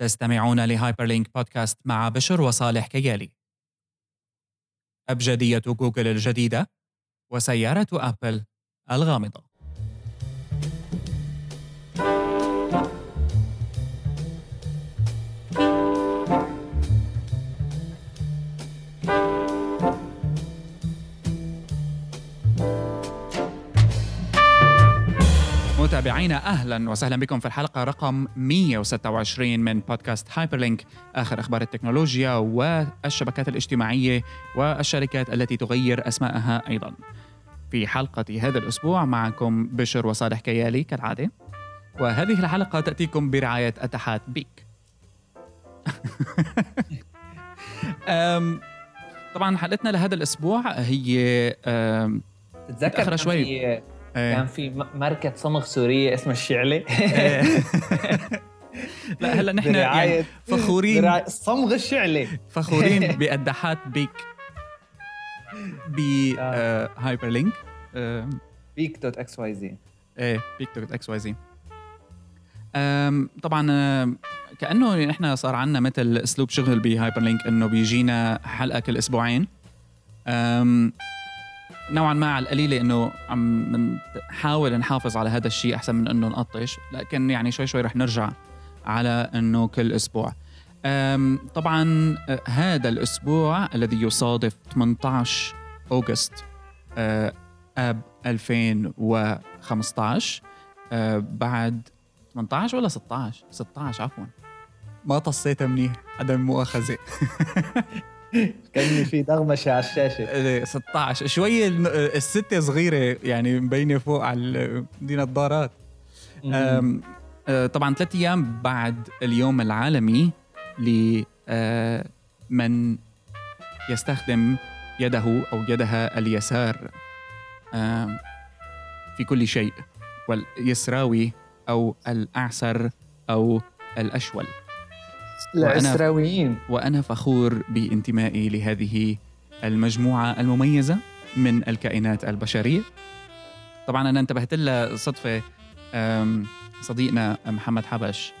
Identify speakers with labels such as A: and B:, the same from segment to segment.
A: تستمعون ل Hyperlink podcast مع بشر وصالح كيالي. أبجدية جوجل الجديدة وسيارة أبل الغامضة. متابعينا أهلا وسهلا بكم في الحلقة رقم 126 من podcast Hyperlink آخر أخبار التكنولوجيا والشبكات الاجتماعية والشركات التي تغير أسماءها أيضا. في حلقة هذا الأسبوع معكم بشر وصالح كيالي كالعادة. وهذه الحلقة تأتيكم برعاية أتحاد بيك. طبعا حلقتنا لهذا الأسبوع هي
B: تتذكر شوي إيه. كان في ماركة صمغ سورية اسمها الشعلة
A: لا هلا نحن يعني فخورين.
B: صمغ الشعلة
A: فخورين بقدحات بيك. بهايبر لينك
B: بيك dot xyz.
A: إيه بيك dot xyz. طبعا كأنه نحن صار عندنا مثل أسلوب شغل بهايبر لينك إنه بيجينا حلقة كل أسبوعين. نوعا ما على القليلة إنه عم نحاول نحافظ على هذا الشيء أحسن من إنه نقطش لكن يعني شوي شوي رح نرجع على إنه كل أسبوع. طبعا آه، هذا الأسبوع الذي يصادف 18 أوغست آه، أب 2015 آه، بعد 18 ولا 16 16 عفوا. ما طصيتها منيح عدم مؤاخذة.
B: كاني في دغمشه على الشاشة.
A: 16 شوي الستة صغيرة يعني مبينة فوق على دي نظارات. آه، طبعا ثلاث أيام بعد اليوم العالمي لمن آه، يستخدم يده أو يدها اليسار في كل شيء واليسراوي أو الاعسر أو الأشول.
B: العسراويين.
A: وأنا, فخور بانتمائي لهذه المجموعة المميزة من الكائنات البشرية. طبعا أنا انتبهت لها صدفة صديقنا محمد حبش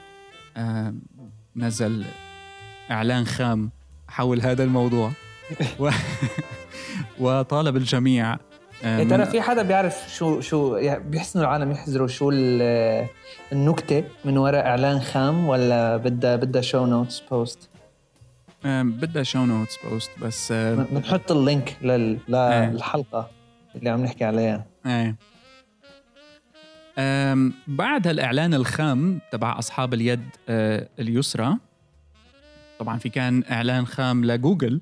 A: نزل إعلان خام حول هذا الموضوع. و... وطالب الجميع
B: يا ترى في حدا بيعرف شو شو يعني بيحسنوا العالم يحذروا شو النكتة من وراء إعلان خام ولا بدها بدها شو notes post؟
A: بدها شو notes post بس
B: بنحط ال link لل... إيه. للحلقة اللي عم نحكي عليها
A: إيه بعد هالإعلان الخام تبع أصحاب اليد آه، اليسرى طبعا في كان إعلان خام لجوجل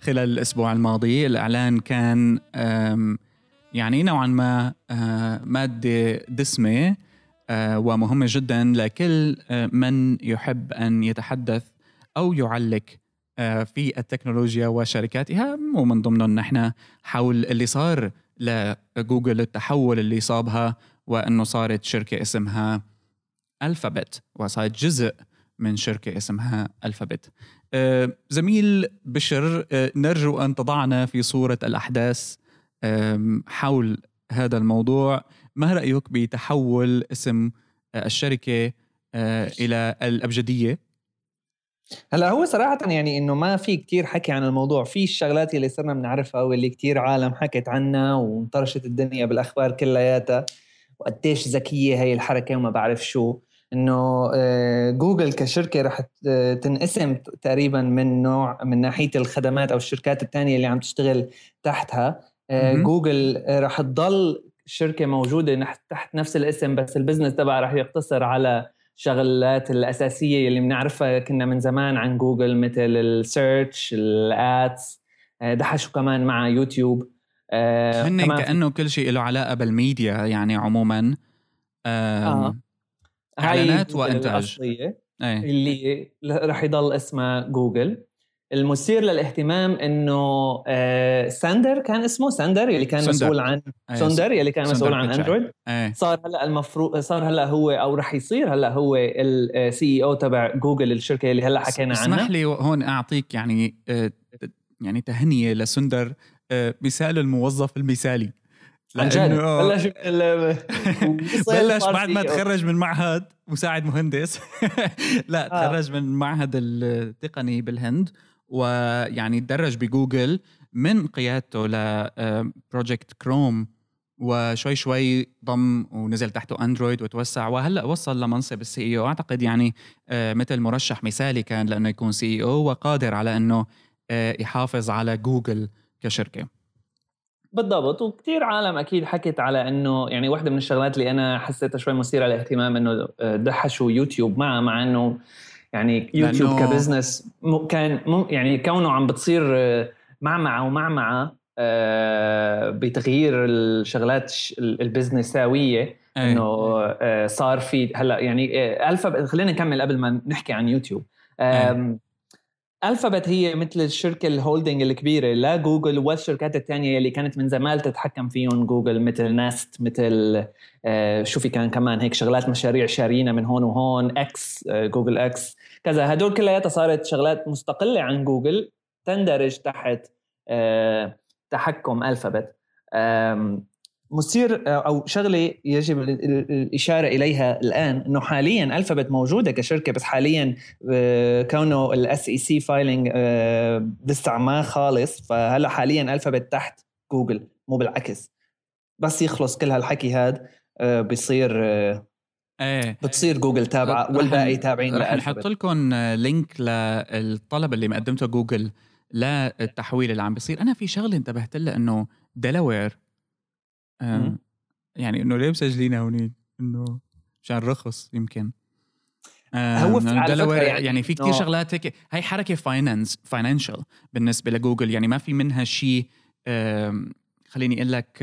A: خلال الأسبوع الماضي الإعلان كان يعني نوعا ما آه، مادة دسمة آه، ومهمة جدا لكل آه، من يحب أن يتحدث أو يعلق في التكنولوجيا وشركاتها ومن ضمنهم نحن حول اللي صار لجوجل التحول اللي صابها وأنه صارت شركة اسمها الفابت وصارت جزء من شركة اسمها الفابت. زميل بشر نرجو أن تضعنا في صورة الأحداث حول هذا الموضوع ما رأيك بتحول اسم آه، الشركة آه، إلى الأبجدية؟
B: هلا هو صراحة يعني إنه ما في كتير حكي عن الموضوع، في الشغلات اللي صرنا بنعرفها واللي كتير عالم حكت عنها وانطرشت الدنيا بالأخبار كلياتها. وقديش ذكية هي الحركة وما بعرف شو، إنه آه، جوجل كشركة رح تنقسم تقريبا من نوع من ناحية الخدمات أو الشركات الثانية اللي عم تشتغل تحتها. جوجل آه، راح تضل شركة موجودة تحت نفس الاسم بس ال business تبعها راح يقتصر على الشغلات الأساسية اللي بنعرفها كنا من زمان عن جوجل مثل ال search ال ads آه، دحشوا كمان مع يوتيوب
A: هن كأنه كل شيء له علاقة بالميديا يعني عموما آه. إعلانات وإنتاج
B: أيه. اللي راح يضل اسمها جوجل المثير للاهتمام إنه آه سوندار كان اسمه سوندار يلي كان سوندار. مسؤول عن أيه. سوندار يلي كان مسؤول عن أندرويد أيه. صار هلأ المفروض صار هلأ هو أو رح يصير هلأ هو ال CEO تبع جوجل الشركة اللي هلأ حكينا عنها
A: اسمح لي هون أعطيك يعني آه يعني تهنئه لسوندار آه مثال الموظف المثالي
B: عن جد بلش
A: بلش بعد ما تخرج من معهد مساعد مهندس لا آه. تخرج من معهد التقني بالهند ويعني تدرج بجوجل من قيادته ل project كروم وشوي شوي ضم ونزل تحته اندرويد وتوسع. وهلأ وصل لمنصب ال CEO أعتقد يعني آه، مثل مرشح مثالي كان لأنه يكون CEO وقادر على أنه آه، يحافظ على جوجل كشركة.
B: بالضبط. وكثير عالم أكيد حكت على أنه يعني واحدة من الشغلات اللي أنا حسيتها شوي مثيرة للاهتمام أنه آه، دحشوا يوتيوب معه مع أنه يعني يوتيوب لأنه... ك business كان يعني كونه عم بتصير معمعة ومعمعة آه، بتغيير الشغلات البزنساوية إيه. إنه آه، صار في هلا يعني آه، ألفا خلينا نكمل قبل ما نحكي عن يوتيوب ألفابت هي مثل الشركة ال holding الكبيرة. لا جوجل ولا الشركات الثانية اللي كانت من زمان تتحكم فيهم. جوجل مثل نست مثل شو في كان كمان؟ هيك شغلات مشاريع شارينا من هون وهون. إكس جوجل إكس كذا. هدول كلياتها صارت شغلات مستقلة عن جوجل تندرج تحت تحكم ألفابت مثير أو شغلة يجب الإشارة إليها الآن إنه حاليا ألفابت موجودة كشركة بس حاليا آه، كونه ال SEC filing لسه ما خالص فهلا حاليا ألفابت تحت جوجل مو بالعكس. بس يخلص كل هالحكي هذا آه، بيصير آه، إيه. بتصير جوجل تابعة والباقي تابعين
A: رح نحط لكم link للطلب اللي مقدمته جوجل للتحويل اللي عم بيصير. أنا في شغلة انتبهت لها إنه دلاوير يعني إنه ليه مسجلين هونيك؟ إنه مشان رخص يمكن. هو دلاوير يعني, يعني في كثير شغلات هيك. هي حركة finance financial بالنسبة لجوجل. يعني ما في منها شيء خليني أقول لك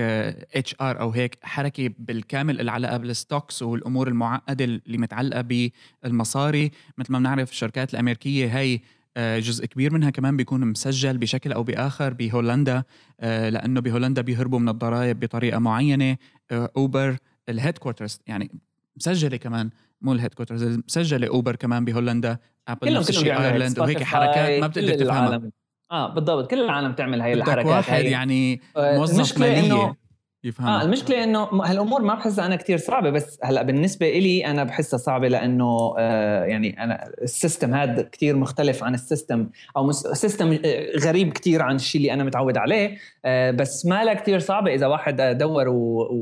A: HR أو هيك. حركة بالكامل العلاقة بال stocks والأمور المعقدة اللي متعلقة بالمصاري. مثل ما بنعرف الشركات الأمريكية هي آه، جزء كبير منها كمان بيكون مسجل بشكل أو بآخر بهولندا آه، لأنه بهولندا بيهربوا من الضرائب بطريقة معينة آه، اوبر ال headquarters يعني مسجلة كمان مو ال headquarters مسجلة اوبر كمان بهولندا
B: ابل نفس الشيء ايرلند وهيك حركات ما بتقدر تفهمها. آه بالضبط كل العالم تعمل هاي الحركات
A: واحد هاي. يعني موظف مالية.
B: يفهمها. آه المشكلة إنه هالأمور ما بحسها أنا كتير صعبة بس هلأ بالنسبة إلي أنا بحسها صعبة لأنه آه يعني أنا ال system هذا كتير مختلف عن ال system أو system آه، غريب كتير عن الشيء اللي أنا متعود عليه آه بس ما لها كتير صعبة إذا واحد دور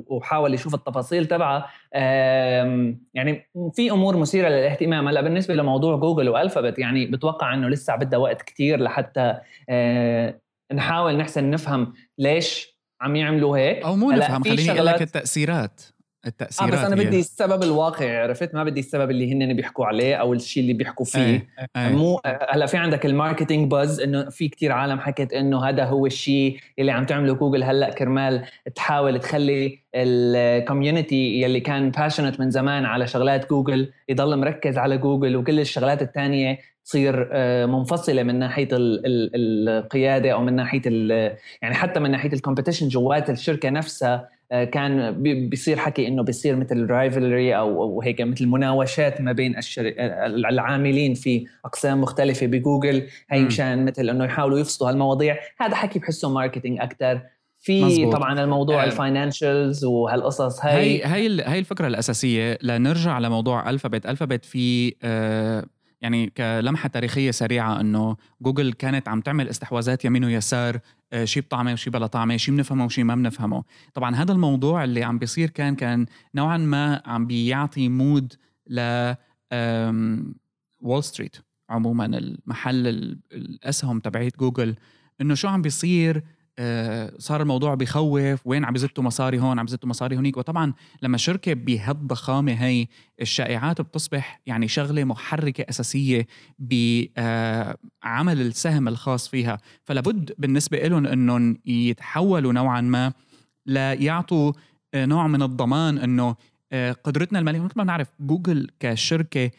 B: وحاول يشوف التفاصيل تبعها آه يعني في أمور مثيرة للاهتمام. هلأ بالنسبة لموضوع جوجل وألفابت يعني بتوقع إنه لسه بدها وقت كتير لحتى آه نحاول نحسن نفهم ليش عم يعملوا هيك؟
A: أو مو نفهم خليني أقول لك التأثيرات. التأثيرات
B: آه بس أنا بدي السبب الواقعي عرفت ما بدي السبب اللي هن بيحكوا عليه أو الشيء اللي بيحكوا فيه أي. أي. مو هلأ في عندك ال marketing buzz إنه في كتير عالم حكت إنه هذا هو الشيء اللي عم تعمله جوجل هلأ كرمال تحاول تخلي ال community يلي كان passionate من زمان على شغلات جوجل يضل مركز على جوجل وكل الشغلات الثانية تصير آه، منفصلة من ناحية القيادة أو من ناحية يعني حتى من ناحية ال competition جوات الشركة نفسها كان بيصير حكي إنه بيصير مثل rivalry أو هيك مثل مناوشات ما بين العاملين في أقسام مختلفة بجوجل. هي مشان مثل إنه يحاولوا يفصلوا هالمواضيع. هذا حكي بحسه marketing أكثر في مزبوط. طبعا الموضوع آه. ال financials وهالقصص.
A: هي هي هي, هي الفكرة الأساسية. لنرجع لموضوع الفابت الفابت في آه يعني كلمحة تاريخية سريعة إنه جوجل كانت عم تعمل استحواذات يمين ويسار آه، شيء بطعمة وشيء بلا طعمة شيء بنفهمه وشيء ما بنفهمه طبعا هذا الموضوع اللي عم بيصير كان كان نوعا ما عم بيعطي mood ل وول ستريت عموما المحل الأسهم تبعيت جوجل. إنه شو عم بيصير؟ صار الموضوع بخوف وين عم بزتوا مصاري هون عم بزتوا مصاري هونيك وطبعا لما شركه بهالضخامة هي الشائعات بتصبح يعني شغلة محركة أساسية بعمل السهم الخاص فيها. فلابد بالنسبة لهم إنهم يتحولوا نوعا ما ليعطوا آه، نوع من الضمان إنه آه، قدرتنا المالية مثل ما بنعرف جوجل كشركة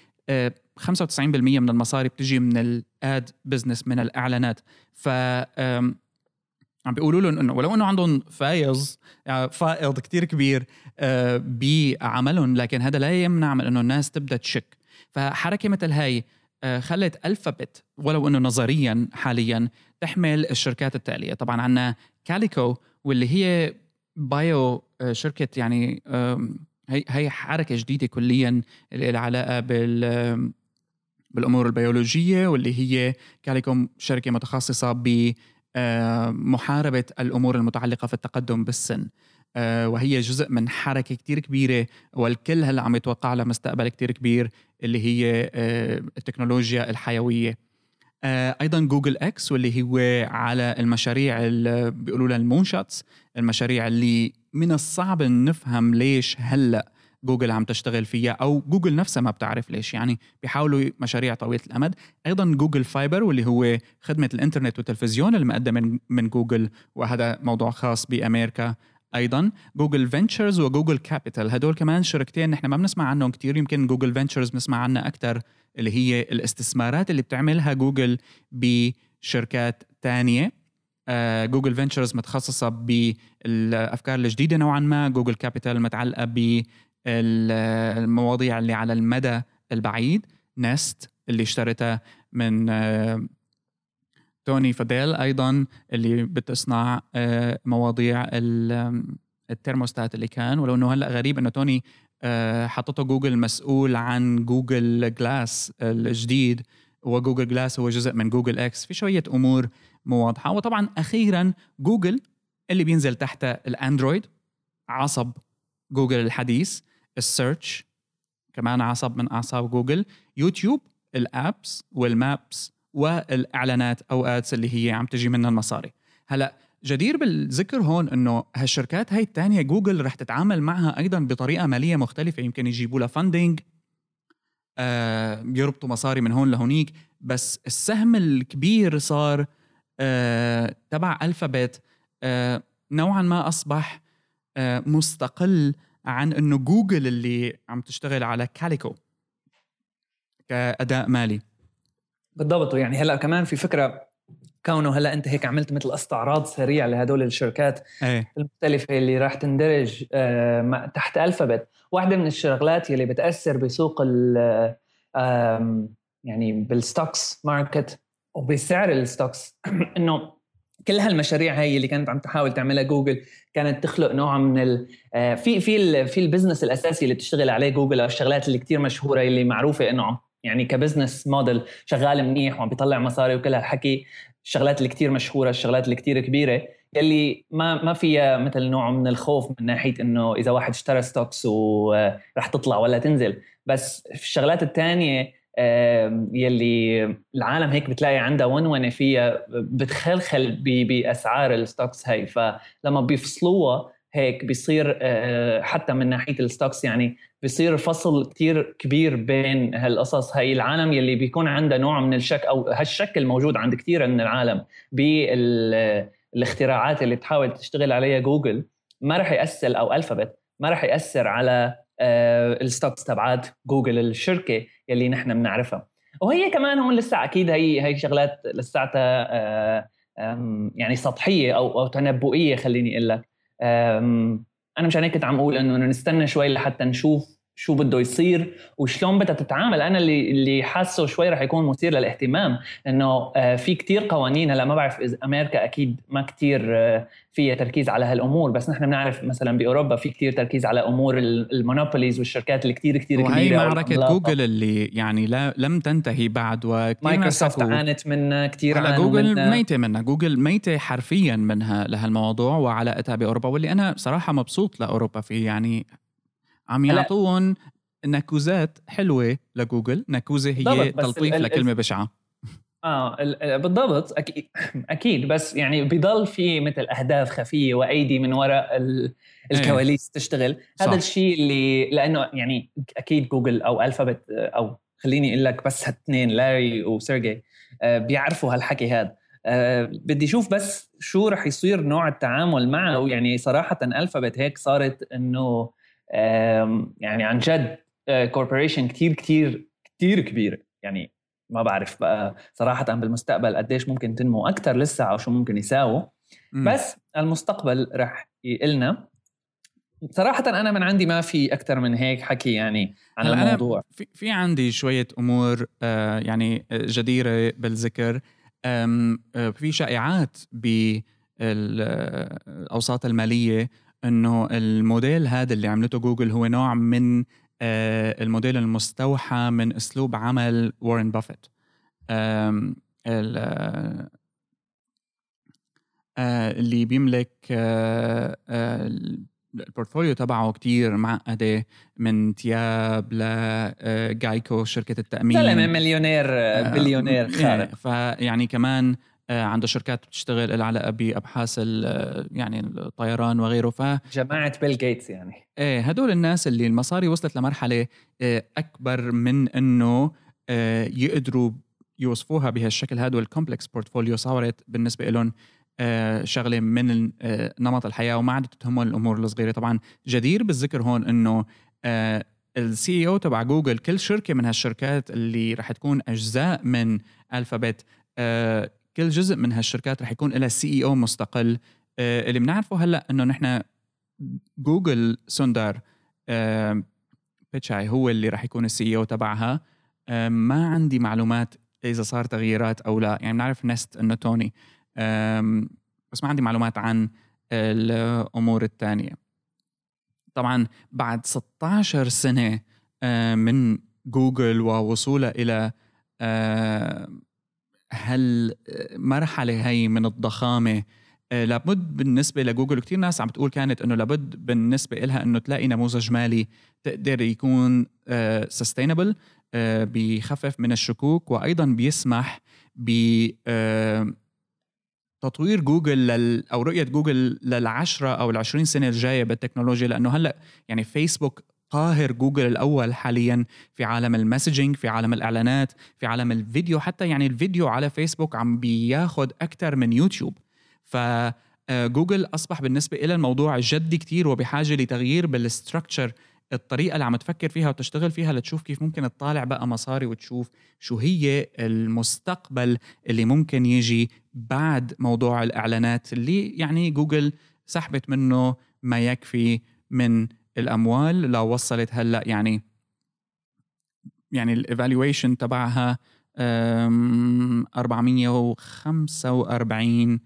A: 95% من المصاري بتجي من ال ad business من الإعلانات. ف عم بيقولوا لهم إنه ولو إنه عندهم فايض يعني فائض كتير كبير آه، بعملهم لكن هذا لا يمنع من إنه الناس تبدأ تشك. فحركة مثل هاي آه، خلت الفابت ولو إنه نظريا حاليا تحمل الشركات التالية. طبعا عندنا كاليكو واللي هي bio آه، شركة يعني هي هي حركة جديدة كليا اللي لها علاقة بال بالأمور البيولوجية واللي هي كاليكو شركة متخصصة بمحاربه الأمور المتعلقة في التقدم بالسن. آه، وهي جزء من حركة كتير كبيرة والكل هلأ عم يتوقع لها مستقبل كتير كبير اللي هي آه، التكنولوجيا الحيوية. آه، أيضا جوجل إكس واللي هو على المشاريع اللي بيقولوا لها ال moonshots المشاريع اللي من الصعب نفهم ليش هلأ جوجل عم تشتغل فيها أو جوجل نفسها ما بتعرف ليش. يعني بيحاولوا مشاريع طويلة الأمد. أيضا جوجل فايبر واللي هو خدمة الإنترنت والتلفزيون المقدمه من جوجل وهذا موضوع خاص بأمريكا أيضا. جوجل فينتشرز وجوجل كابيتال هدول كمان شركتين نحن ما بنسمع عنهم كثير يمكن جوجل فينتشرز بنسمع عنها أكثر اللي هي الاستثمارات اللي بتعملها جوجل بشركات تانية. جوجل فينتشرز متخصصة بالأفكار الجديدة نوعا ما جوجل كابيتال متعلقة بالمواضيع اللي على المدى البعيد. نست اللي اشترتها من آه، توني فاديل أيضا اللي بتصنع آه، مواضيع الترموستات اللي كان. ولو إنه هلأ غريب إنه توني آه، حطته جوجل مسؤول عن جوجل جلاس الجديد وجوجل جلاس هو جزء من جوجل إكس. في شوية أمور مو واضحه وطبعا أخيرا جوجل اللي بينزل تحت الأندرويد عصب جوجل الحديث. ال search كمان عصب من أعصاب جوجل يوتيوب ال apps وال maps والإعلانات اوقات اللي هي عم تجي منها المصاري. هلأ جدير بالذكر هون إنه هالشركات هاي الثانية جوجل رح تتعامل معها أيضا بطريقة مالية مختلفة. يمكن يجيبوا لها funding آه يربطوا مصاري من هون لهونيك. بس السهم الكبير صار آه تبع الفابت آه نوعا ما أصبح آه مستقل عن إنه جوجل اللي عم تشتغل على كاليكو كأداء مالي
B: بالضبط يعني هلأ كمان في فكرة كونه هلأ أنت هيك عملت مثل استعراض سريع لهدول الشركات
A: أيه.
B: المختلفة اللي راح تندرج آه، تحت الفابت واحدة من الشغلات يلي بتأثر بسوق ال يعني بال stocks market وبسعر ال stocks إنه كل هالمشاريع هي اللي كانت عم تحاول تعملها جوجل كانت تخلق نوع من ال آه، في في في ال business الأساسي اللي بتشتغل عليه جوجل أو الشغلات اللي كتير مشهورة اللي معروفة إنه يعني ك business model شغال منيح وعم بيطلع مصاري وكل هالحكي الشغلات اللي كتير مشهورة الشغلات اللي كتير كبيرة يلي ما ما فيها مثل نوع من الخوف من ناحية إنه إذا واحد اشترى stocks ورح تطلع ولا تنزل. بس الشغلات الثانية يلي العالم هيك بتلاقي عندها ونونة فيها بتخلخل بأسعار ال stocks هي فلما بيفصلوها هيك بيصير آه، حتى من ناحية ال stocks يعني بيصير فصل كتير كبير بين هالقصص هي العالم يلي بيكون عندها نوع من الشك أو هالشك الموجود عند كثير من العالم بالاختراعات اللي بتحاول تشتغل عليها جوجل ما راح يأثر أو ألفابت ما راح يأثر على آه، ال stocks تبعات جوجل الشركة يلي نحن بنعرفها. وهي كمان هون لسه أكيد هي هي شغلات لساتها آه، يعني سطحية أو أو تنبؤية خليني أقول لك. أنا مشان هيك كنت عم أقول إنه نستنى شوي لحتى نشوف شو بده يصير وشلون بدها تتعامل. أنا اللي اللي حاسه شوي رح يكون مثير للاهتمام انه آه، في كتير قوانين. هلأ ما بعرف إذا أمريكا أكيد ما كتير آه، فيها تركيز على هالأمور بس نحن بنعرف مثلا بأوروبا في كتير تركيز على أمور ال monopolies والشركات اللي كتير كتير كبيرة.
A: وهي معركه جوجل اللي يعني لا لم تنتهي بعد وكثير
B: مايكروسوفت عانت منها كثير
A: على جوجل منها. ميتة منها. جوجل ميتة حرفيا منها لهالموضوع وعلاقتها باوروبا واللي أنا صراحة مبسوط لأوروبا فيه. يعني عم يعطون نكوزات حلوة لجوجل. نكوزة هي تلطيف لكلمة بشعة.
B: آه بالضبط أكيد أكيد بس يعني بضل في مثل أهداف خفية وأيدي من وراء إيه. الكواليس تشتغل. هذا الشيء اللي لأنه يعني أكيد جوجل أو الفابت أو خليني أقول لك بس هالاثنين لاري وسيرجي آه، بيعرفوا هالحكي هذا. أه بدي أشوف بس شو رح يصير نوع التعامل معه. يعني صراحة الفابت هيك صارت إنه يعني عن جد كوربوريشن كثير كثير كثير كبيره يعني ما بعرف بقى صراحة بالمستقبل قديش ممكن تنمو أكثر لسه أو شو ممكن يساووا. بس المستقبل رح يقلنا. صراحة أنا من عندي ما في أكثر من هيك حكي يعني عن الموضوع.
A: في, في عندي شوية أمور آه يعني جديرة بالذكر. آه في شائعات بالأوساط المالية. إنه الموديل هذا اللي عملته جوجل هو نوع من آه، الموديل المستوحى من أسلوب عمل وارن بافيت اللي بيملك ال portfolio تبعه كتير معقدة من تياب لجايكو شركة التأمين.
B: زلمة مليونير بليونير خارق.
A: فيعني كمان آه، عنده شركات بتشتغل لها علاقه بابحاث يعني الطيران وغيره ف
B: جماعة بيل جيتس يعني.
A: إيه هدول الناس اللي المصاري وصلت لمرحلة آه، أكبر من إنه آه، يقدروا يوصفوها بهالشكل. هذا وال complex portfolio صارت بالنسبة لهم شغلة من نمط الحياة وما عادت تهمهم الأمور الصغيرة. طبعا جدير بالذكر هون إنه ال CEO تبع جوجل كل شركة من هالشركات اللي رح تكون أجزاء من Alphabet كل جزء من هالشركات رح يكون لها CEO مستقل. آه، اللي بنعرفه هلأ إنه نحن جوجل سوندار آه، بيتشاي هو اللي رح يكون ال CEO تبعها. آه، ما عندي معلومات إذا صار تغييرات أو لا. يعني بنعرف Nest إنه توني. بس ما عندي معلومات عن الأمور الثانية طبعا بعد 16 سنة من جوجل ووصولها إلى هالمرحله هي من الضخامة؟ آه، لابد بالنسبة لجوجل كثير ناس عم بتقول كانت إنه لابد بالنسبة لها إنه تلاقي نموذج مالي تقدر يكون sustainable آه، آه، بيخفف من الشكوك وأيضا بيسمح ب تطوير جوجل لل أو رؤية جوجل للعشرة أو العشرين سنة الجاية بالتكنولوجيا لأنه هلأ يعني فيسبوك قاهر جوجل الأول حاليا في عالم ال messaging في عالم الإعلانات في عالم الفيديو حتى يعني الفيديو على فيسبوك عم بياخد أكثر من يوتيوب. ف آه، جوجل أصبح بالنسبة إلى الموضوع جدي كتير وبحاجة لتغيير بال structure الطريقة اللي عم تفكر فيها وتشتغل فيها لتشوف كيف ممكن تطالع بقى مصاري وتشوف شو هي المستقبل اللي ممكن يجي بعد موضوع الإعلانات اللي يعني جوجل سحبت منه ما يكفي من الأموال لو وصلت هلأ يعني يعني ال evaluation تبعها 445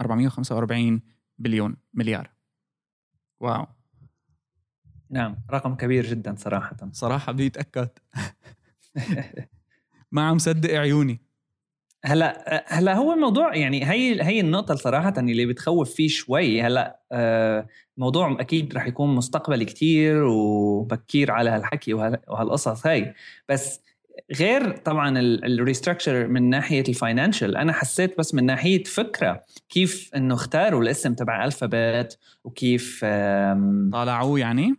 A: 445 بليون مليار. wow.
B: نعم رقم كبير جدا صراحة.
A: صراحة بدي أتأكد. ما عم صدق عيوني.
B: هلا هلا هو الموضوع يعني هي هي النقطة صراحة اللي بتخوف فيه شوي. هلا آه، موضوع أكيد رح يكون مستقبلي كتير وبكير على هالحكي وهالقصص هاي بس غير طبعا ال restructure من ناحية ال financial أنا حسيت بس من ناحية فكرة كيف إنه اختاروا الاسم تبع Alphabet وكيف
A: طالعوه يعني؟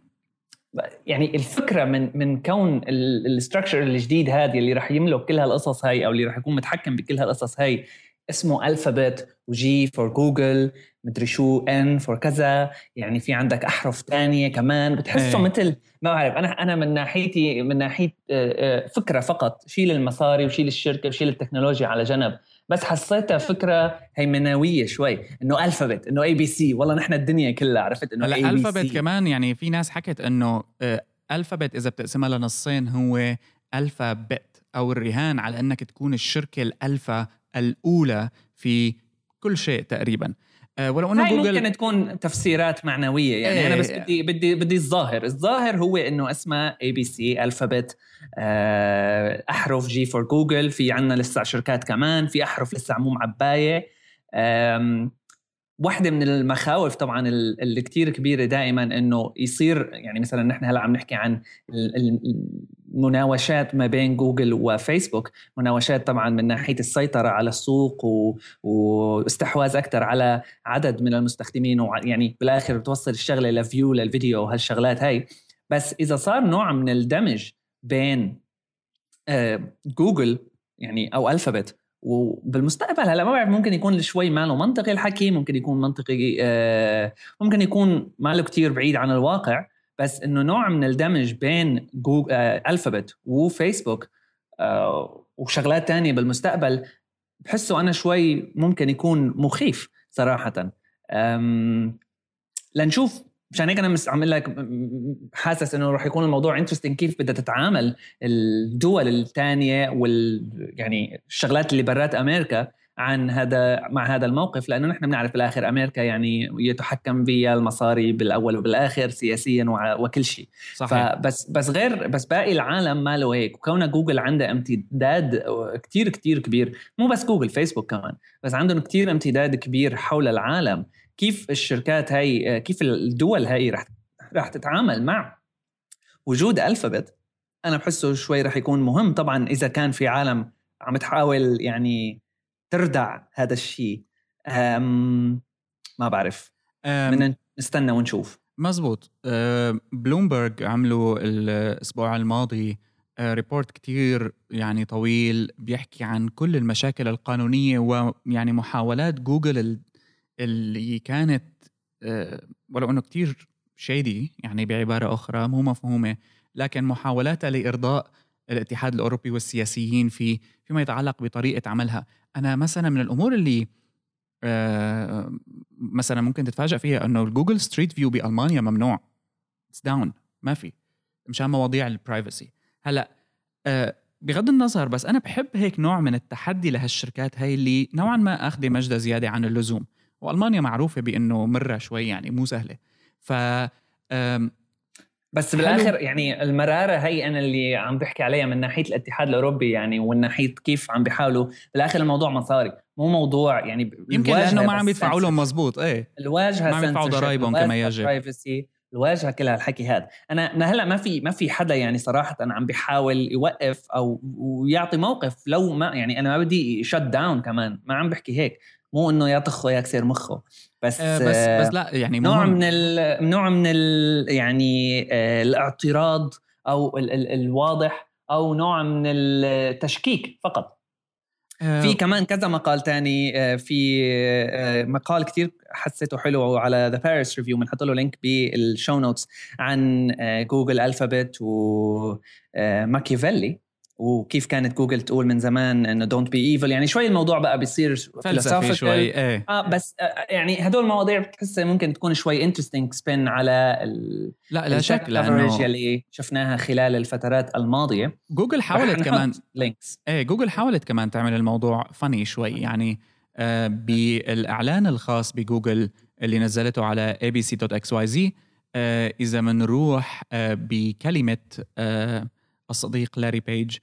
B: يعني الفكرة من من كون ال structure الجديد هذه اللي راح يملك كل هالقصص هاي أو اللي راح يكون متحكم بكل هالقصص هاي اسمه Alphabet و G for Google مدري شو N for كذا يعني في عندك أحرف تانية كمان بتحسه إيه. مثل ما بعرف أنا أنا من ناحيتي من ناحية آه، آه، فكرة فقط شيل المصاري وشيل الشركة وشيل التكنولوجيا على جنب بس حسيتها فكرة هيمنوية شوي إنه Alphabet إنه ABC والله نحن الدنيا كلها عرفت
A: إنه بي سي كمان يعني في ناس حكت إنه Alphabet آه، إذا بتقسمها لنصين هو alpha bet أو الرهان على إنك تكون الشركة الألفا الأولى في كل شيء تقريبا.
B: ولو إنه جوجل ممكن تكون تفسيرات معنوية. يعني إيه أنا بس بدي بدي بدي الظاهر. الظاهر هو إنه اسمها ABC Alphabet أحرف G for Google في عندنا لسه شركات كمان. في أحرف لسه مو معباية. واحدة من المخاوف طبعا اللي كتير كبيرة دائما إنه يصير يعني مثلا نحن هلأ عم نحكي عن المناوشات ما بين جوجل وفيسبوك. مناوشات طبعا من ناحية السيطرة على السوق و... واستحواذ أكثر على عدد من المستخدمين ويعني بالآخر بتوصل الشغلة لفيو للفيديو وهالشغلات هاي. بس إذا صار نوع من الدمج بين آه، جوجل يعني أو Alphabet وبالمستقبل هلا ما بعرف ممكن يكون شوي ماله منطقي الحكي ممكن يكون منطقي آه ممكن يكون ماله كتير بعيد عن الواقع بس إنه نوع من الدمج بين جوجل آه Alphabet وفيسبوك آه وشغلات تانية بالمستقبل بحسه أنا شوي ممكن يكون مخيف صراحة. لنشوف مشان هيك أنا بس عم قلك حاسس إنه راح يكون الموضوع interesting كيف بدها تتعامل الدول الثانية وال يعني الشغلات اللي برات أمريكا عن هذا مع هذا الموقف لأنه نحن بنعرف بالآخر أمريكا يعني يتحكم فيها المصاري بالأول وبالآخر سياسيا وكل شيء. صحيح. فبس بس غير بس باقي العالم ما له هيك. وكون جوجل عندها امتداد كتير كتير كبير مو بس جوجل فيسبوك كمان بس عندهم كتير امتداد كبير حول العالم. كيف الشركات هاي كيف الدول هاي رح رح تتعامل مع وجود ألفابت أنا بحسه شوي رح يكون مهم. طبعا إذا كان في عالم عم تحاول يعني تردع هذا الشيء ما بعرف. بدنا نستنى ونشوف.
A: مزبوط. بلومبرج عملوا الأسبوع الماضي report كتير يعني طويل بيحكي عن كل المشاكل القانونية ويعني محاولات جوجل اللي كانت ولو إنه كتير shady يعني بعبارة أخرى مو مفهومة لكن محاولاتها لإرضاء الاتحاد الأوروبي والسياسيين في فيما يتعلق بطريقة عملها. أنا مثلا من الأمور اللي آه مثلا ممكن تتفاجأ فيها أنه ال Google Street View بألمانيا ممنوع. it's down ما في. مشان مواضيع ال privacy هلأ آه بغض النظر بس أنا بحب هيك نوع من التحدي لهالشركات هاي اللي نوعا ما أخذة مجدها زيادة عن اللزوم. وألمانيا معروفة بإنه مرة شوي يعني مو سهلة. ف
B: بس بالآخر يعني المرارة هي أنا اللي عم بحكي عليها من ناحية الاتحاد الأوروبي يعني ومن ناحية كيف عم بيحاولوا. بالآخر الموضوع مصاري مو موضوع يعني
A: يمكن لأنه ما عم يدفعوا لهم مزبوط إيه.
B: الواجهة
A: ما عم يدفعوا ضرايبهم كما يجب.
B: برايفسي الواجهة كل هالحكي هذا. أنا هلأ ما في ما في حدا يعني صراحة أنا عم بيحاول يوقف أو ويعطي موقف لو ما يعني أنا ما بدي شت داون كمان ما عم بحكي هيك. مو إنه يا طخه يا كسر مخه بس
A: آه بس بس لا يعني
B: نوع من ال نوع من ال يعني آه الاعتراض أو ال ال الواضح أو نوع من التشكيك فقط. آه. في كمان كذا مقال تاني آه في آه مقال كتير حسيته حلو على The Paris Review بنحط له link بال show notes عن جوجل الفابت وماكيافيلي وكيف كانت جوجل تقول من زمان إنه don't be evil يعني شوي الموضوع بقى بيصير
A: فلسفي شوي إيه.
B: آه بس آه يعني هدول المواضيع بتحسها ممكن تكون شوي interesting spin على ال
A: لا لا شك لأنه
B: اللي شفناها خلال الفترات الماضية.
A: جوجل حاولت كمان
B: لينكس
A: إيه جوجل حاولت كمان تعمل الموضوع funny شوي يعني آه بالإعلان الخاص بجوجل اللي نزلته على abc.xyz آه إذا بنروح آه بكلمة آه الصديق لاري بيج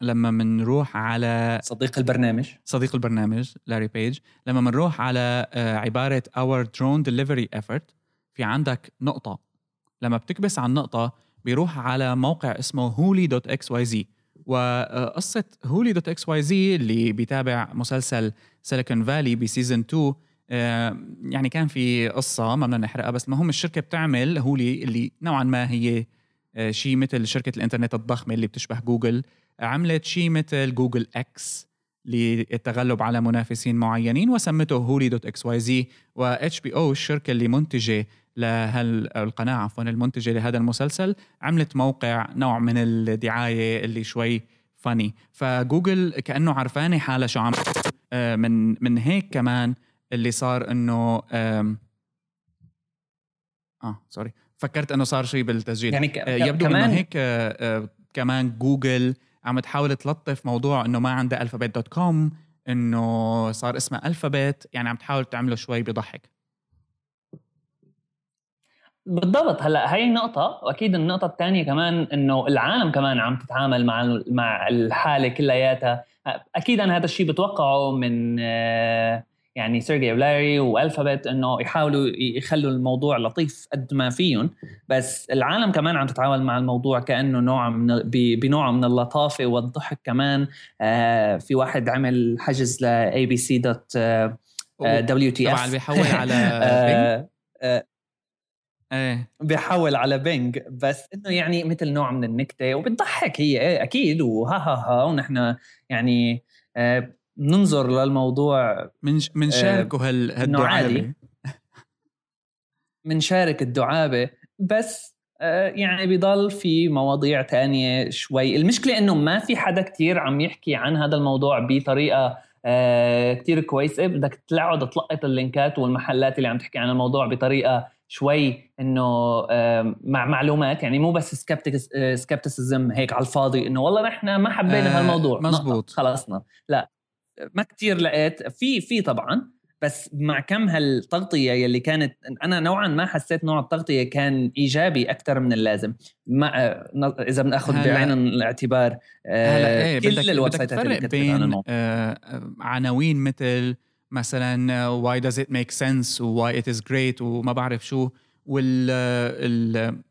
A: لما بنروح على
B: صديق البرنامج.
A: صديق البرنامج لاري بيج لما بنروح على آه، عبارة our drone delivery effort في عندك نقطة. لما بتكبس على النقطة بيروح على موقع اسمه hooli.xyz وقصة hooli.xyz اللي بيتابع مسلسل Silicon Valley ب season 2 يعني كان في قصة ما بدنا نحرقها بس المهم الشركة بتعمل Hooli اللي نوعا ما هي شيء مثل شركة الإنترنت الضخمة اللي بتشبه جوجل عملت شيء مثل Google X للتغلب على منافسين معينين وسمته Hooli dot XYZ و HBO الشركة اللي منتجة لهالقناه عفوا المنتجة لهذا المسلسل عملت موقع نوع من الدعاية اللي شوي funny فجوجل كأنه عرفانة حالها شو عم آه، من من هيك كمان اللي صار إنه آه sorry فكرت إنه صار شيء بالتسجيل. يعني ك... آه، يبدو كمان انه هيك آه، آه، كمان جوجل عم تحاول تلطف موضوع إنه ما عندها الفابت dot com إنه صار اسمها الفابت يعني عم تحاول تعمله شوي بضحك.
B: بالضبط. هلأ هي نقطة وأكيد النقطة الثانية كمان إنه العالم كمان عم تتعامل مع مع الحالة كلياتها. أكيد أنا هذا الشيء بتوقعه من آه يعني سيرجي ولاري والفابت إنه يحاولوا يخلوا الموضوع لطيف قد ما فيهم. بس العالم كمان عم تتعامل مع الموضوع كأنه نوع من بنوع من اللطافة والضحك كمان. آه في واحد عمل حجز ل ABC dot WTF
A: طبعا بيحول على آه،
B: آه، إيه. بيحول على Bing بس إنه يعني مثل نوع من النكتة وبتضحك هي إيه أكيد وها ها ها ونحن يعني آه ننظر للموضوع
A: من منشاركه آه هالدعابة.
B: منشارك الدعابة بس آه يعني بضل في مواضيع تانية شوي. المشكلة إنه ما في حدا كتير عم يحكي عن هذا الموضوع بطريقة آه كتير كويسة. بدك تقعد تلقط اللينكات والمحلات اللي عم تحكي عن الموضوع بطريقة شوي إنه مع معلومات. يعني مو بس skepticism آه، هيك على الفاضي إنه والله نحن ما حبينا آه هالموضوع.
A: مزبوط.
B: خلصنا. لا. ما كتير لقيت. في في طبعا بس مع كم هالتغطية يلي كانت أنا نوعا ما حسيت نوع التغطية كان إيجابي أكثر من اللازم. ما إذا بنأخذ بعين الاعتبار
A: آه إيه كل ال website ات اللي بين آه عناوين مثل مثلا why does it make sense و why it is great وما بعرف شو وال ال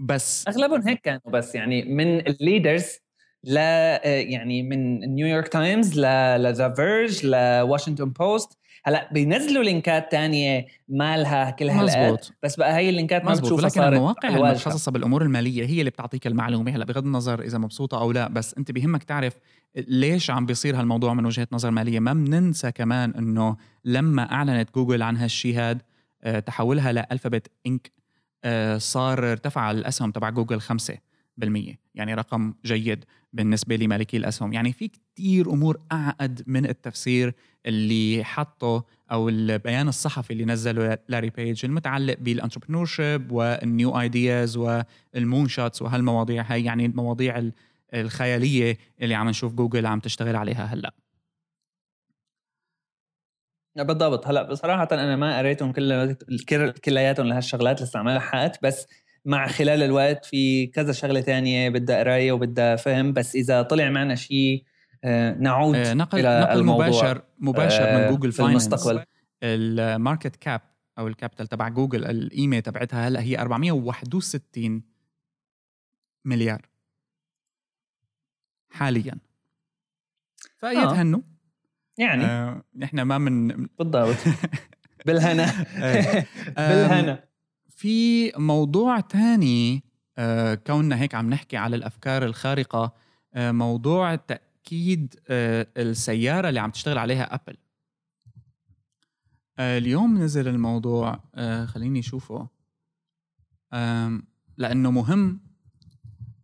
A: بس
B: أغلبهم هيك كانوا بس يعني من ال leaders لا يعني من New York Times ل The Verge ل Washington Post هلا بينزلوا link ات تانية مالها كل هالقد بس بقى هي ال link ات ما بتشوفها
A: لكن المواقع المتخصصة بالأمور المالية هي اللي بتعطيك المعلومة. هلا بغض النظر إذا مبسوطة أو لا بس أنت بهمك تعرف ليش عم بيصير هالموضوع من وجهة نظر مالية. ما بننسى كمان إنه لما أعلنت جوجل عن هالشيء هاد آه، تحولها لالفابت Inc آه، صار ارتفع الأسهم تبع جوجل 5% يعني رقم جيد بالنسبة لمالكي الأسهم. يعني في كتير أمور أعقد من التفسير اللي حطه أو البيان الصحفي اللي نزله لاري بيج المتعلق بال entrepreneurship وال new ideas وال moonshots وهالمواضيع هاي يعني المواضيع الخيالية اللي عم نشوف جوجل عم تشتغل عليها هلأ.
B: بالضبط. هلأ بصراحة أنا ما قريتهم كل كلياتهم لهالشغلات لسه عم بس مع خلال الوقت في كذا شغلة تانية بدها قرايه وبدها فهم بس إذا طلع معنا شيء آه، نعود
A: آه، نقل إلى نقل الموضوع. مباشر مباشر من جوجل آه، في المستقبل. ال market cap أو ال capital تبع جوجل القيمه تبعتها هلا هي 461 مليار حاليا. فيتهنوا
B: يعني. آه
A: نحن ما من
B: بالضبط. بالهنا. بالهنا.
A: في موضوع تاني آه كوننا هيك عم نحكي على الأفكار الخارقة آه موضوع تأكيد آه السيارة اللي عم تشتغل عليها أبل. اليوم نزل الموضوع خليني أشوفه. لأنه مهم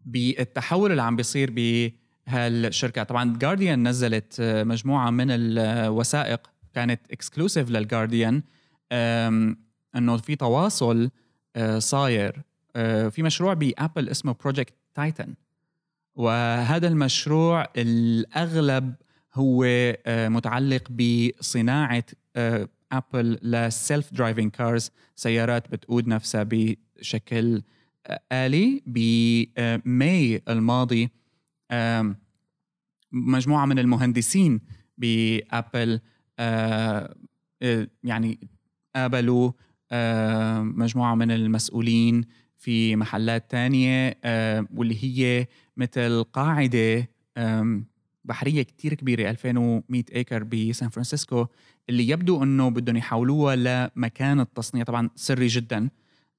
A: بالتحول اللي عم بيصير بهالشركة. طبعا جارديان نزلت مجموعة من الوثائق كانت exclusive للجارديان إنه في تواصل صاير. آه، في مشروع بأبل اسمه Project Titan وهذا المشروع الأغلب هو آه، متعلق بصناعة ابل لل self-driving cars سيارات بتقود نفسها بشكل آلي. بماي الماضي مجموعة من المهندسين بأبل يعني قابلوا آه، مجموعة من المسؤولين في محلات تانية آه، واللي هي مثل قاعدة بحرية كتير كبيرة 2100 acre بسان فرانسيسكو اللي يبدو إنه بدهم يحولوها لمكان التصنيع طبعا سري جدا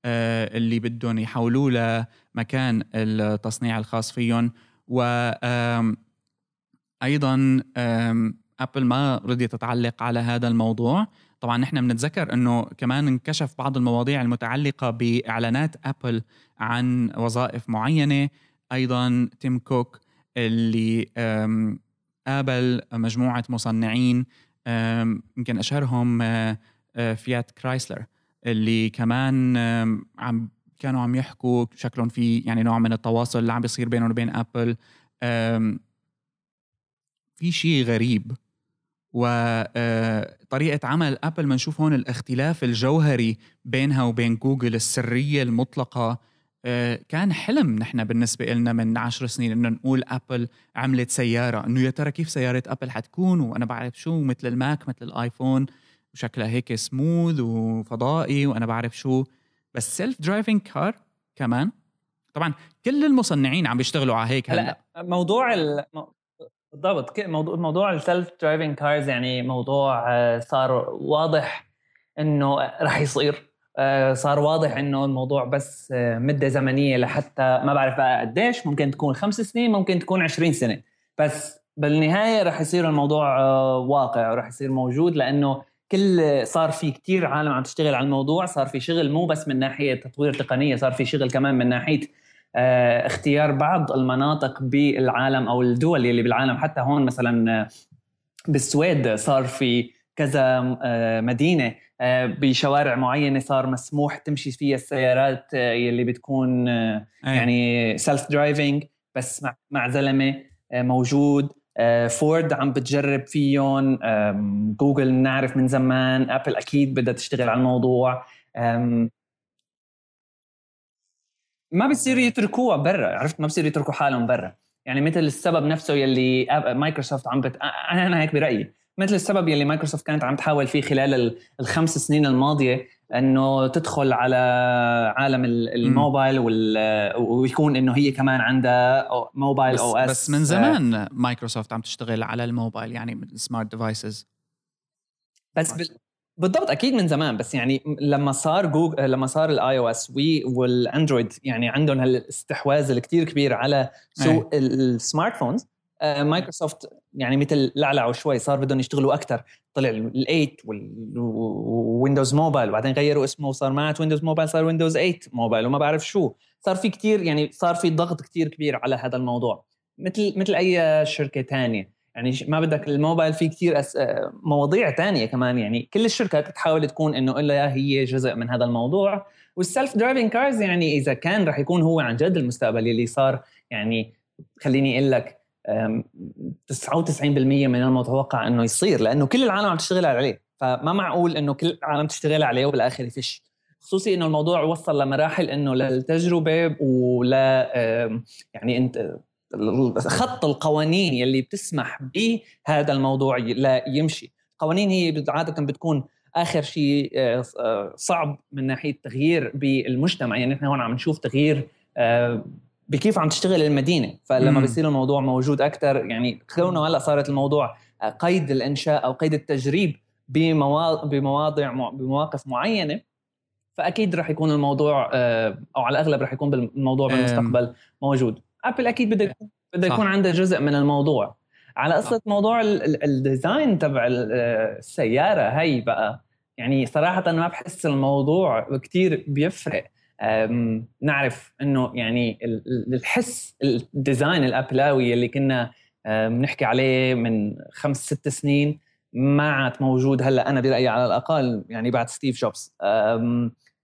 A: آه، اللي بدهم يحولوه لمكان التصنيع الخاص فيهم و أيضا أبل ما رضيت تعلق على هذا الموضوع. طبعا نحن بنتذكر إنه كمان انكشف بعض المواضيع المتعلقة بإعلانات أبل عن وظائف معينة. أيضا تيم كوك اللي قابل مجموعة مصنعين يمكن أشهرهم آه، آه، فيات كرايسلر اللي كمان عم كانوا عم يحكوا شكلهم في يعني نوع من التواصل اللي عم بيصير بينهم وبين أبل. في شيء غريب وطريقة آه، عمل أبل بنشوف هون الاختلاف الجوهري بينها وبين جوجل السرية المطلقة. آه، كان حلم نحن بالنسبة لنا من عشر سنين إنه نقول أبل عملت سيارة. إنه يا ترى كيف سيارة أبل حتكون؟ وأنا بعرف شو مثل الماك مثل الآيفون. وشكلها هيك سموث وفضائي وأنا بعرف شو. بس self driving car كمان. طبعا كل المصنعين عم بيشتغلوا على هيك
B: هلا موضوع بالضبط. موضوع موضوع ال self driving cars يعني موضوع آه، صار واضح إنه راح يصير. آه، صار واضح إنه الموضوع بس آه، مدة زمنية لحتى ما بعرف بقى قديش. ممكن تكون خمس سنين ممكن تكون 20 سنة. بس بالنهاية راح يصير الموضوع واقع وراح يصير موجود لأنه كل صار في كتير عالم عم تشتغل على الموضوع. صار في شغل مو بس من ناحية تطوير تقنية صار في شغل كمان من ناحية آه، اختيار بعض المناطق بالعالم أو الدول اللي بالعالم. حتى هون مثلا آه، بالسويد صار في كذا آه، مدينة بشوارع معينة صار مسموح تمشي فيها السيارات يلي بتكون يعني self driving بس مع مع زلمة موجود. فورد عم بتجرب فيهم جوجل نعرف من زمان ابل أكيد بدها تشتغل على الموضوع. ما بصير يتركوها برا عرفت؟ ما بصير يتركوا حالهم برا. يعني مثل السبب نفسه يلي مايكروسوفت عم بت... أنا هيك برأيي. مثل السبب يلي مايكروسوفت كانت عم تحاول فيه خلال الخمس سنين الماضية إنه تدخل على عالم الموبايل ويكون إنه هي كمان عندها mobile
A: OS بس من زمان مايكروسوفت عم تشتغل على الموبايل يعني ال smart devices
B: بس بال... بالضبط أكيد من زمان بس يعني لما صار جوجل لما صار ال iOS والأندرويد يعني عندهم هالاستحواذ الكثير كبير على سوق ال smart phones مايكروسوفت يعني مثل لعلعوا شوي صار بدهم يشتغلوا أكثر طلع ال8 والويندوز موبايل وبعدين غيروا اسمه وصار ما ويندوز موبايل صار ويندوز 8 موبايل وما بعرف شو. صار في كثير يعني صار في ضغط كثير كبير على هذا الموضوع. مثل مثل أي شركة ثانية يعني ما بدك الموبايل في كثير أس... مواضيع تانية كمان. يعني كل الشركات بتحاول تكون إنه إلا هي جزء من هذا الموضوع. وال self driving cars يعني إذا كان رح يكون هو عن جد المستقبل اللي صار. يعني خليني أقول لك 99% من المتوقع إنه يصير لأنه كل العالم عم تشتغل عليه. فما معقول إنه كل العالم تشتغل عليه وبالآخر يفش. خصوصي إنه الموضوع وصل لمراحل إنه للتجربة ولا يعني أنت خط القوانين يلي بتسمح بهذا الموضوع لا يمشي. القوانين هي عادة بتكون آخر شيء آه، آه، صعب من ناحية تغيير بالمجتمع. يعني نحن هون عم نشوف تغيير آه، بكيف عم تشتغل المدينة. فلما بصير الموضوع موجود أكثر يعني كونه هلأ صارت الموضوع قيد الإنشاء أو قيد التجريب بمواضع بمواقف معينة فأكيد رح يكون الموضوع أو على الأغلب رح يكون الموضوع بالمستقبل موجود. ابل أكيد بده يكون بده يكون عنده جزء من الموضوع. على قصة موضوع ال design تبع السيارة هي بقى يعني صراحة ما بحس الموضوع كثير بيفرق. نعرف إنه يعني الحس ال design الأبلاوي اللي كنا بنحكي عليه من خمس ست سنين ما عاد موجود هلأ أنا برأيي على الأقل يعني بعد ستيف جوبز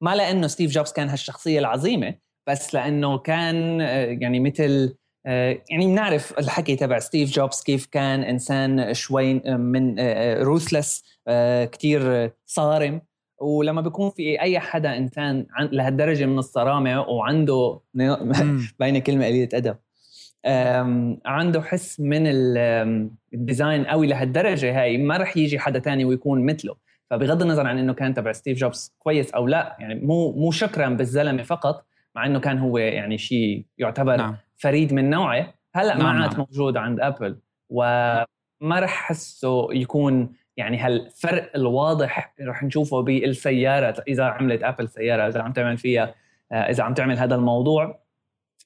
B: ما لأنه ستيف جوبز كان هالشخصية العظيمة بس لأنه كان آه، يعني مثل آه، يعني بنعرف الحكي تبع ستيف جوبز كيف كان إنسان شوي من ruthless آه، كثير صارم. ولما بيكون في أي حدا إنسان لهالدرجة من الصرامة وعنده باينه كلمة قليلة أدب عنده حس من ال design قوي لهالدرجة هاي ما رح يجي حدا تاني ويكون مثله. فبغض النظر عن إنه كان تبع ستيف جوبز كويس أو لا يعني مو مو شكرا بالزلمة فقط مع إنه كان هو يعني شيء يعتبر نعم. فريد من نوعه هلأ نعم ما عاد نعم. موجود عند ابل وما رح حسه يكون يعني هالفرق الواضح رح نشوفه بالسيارة إذا عملت ابل سيارة إذا عم تعمل فيها آه، إذا عم تعمل هذا الموضوع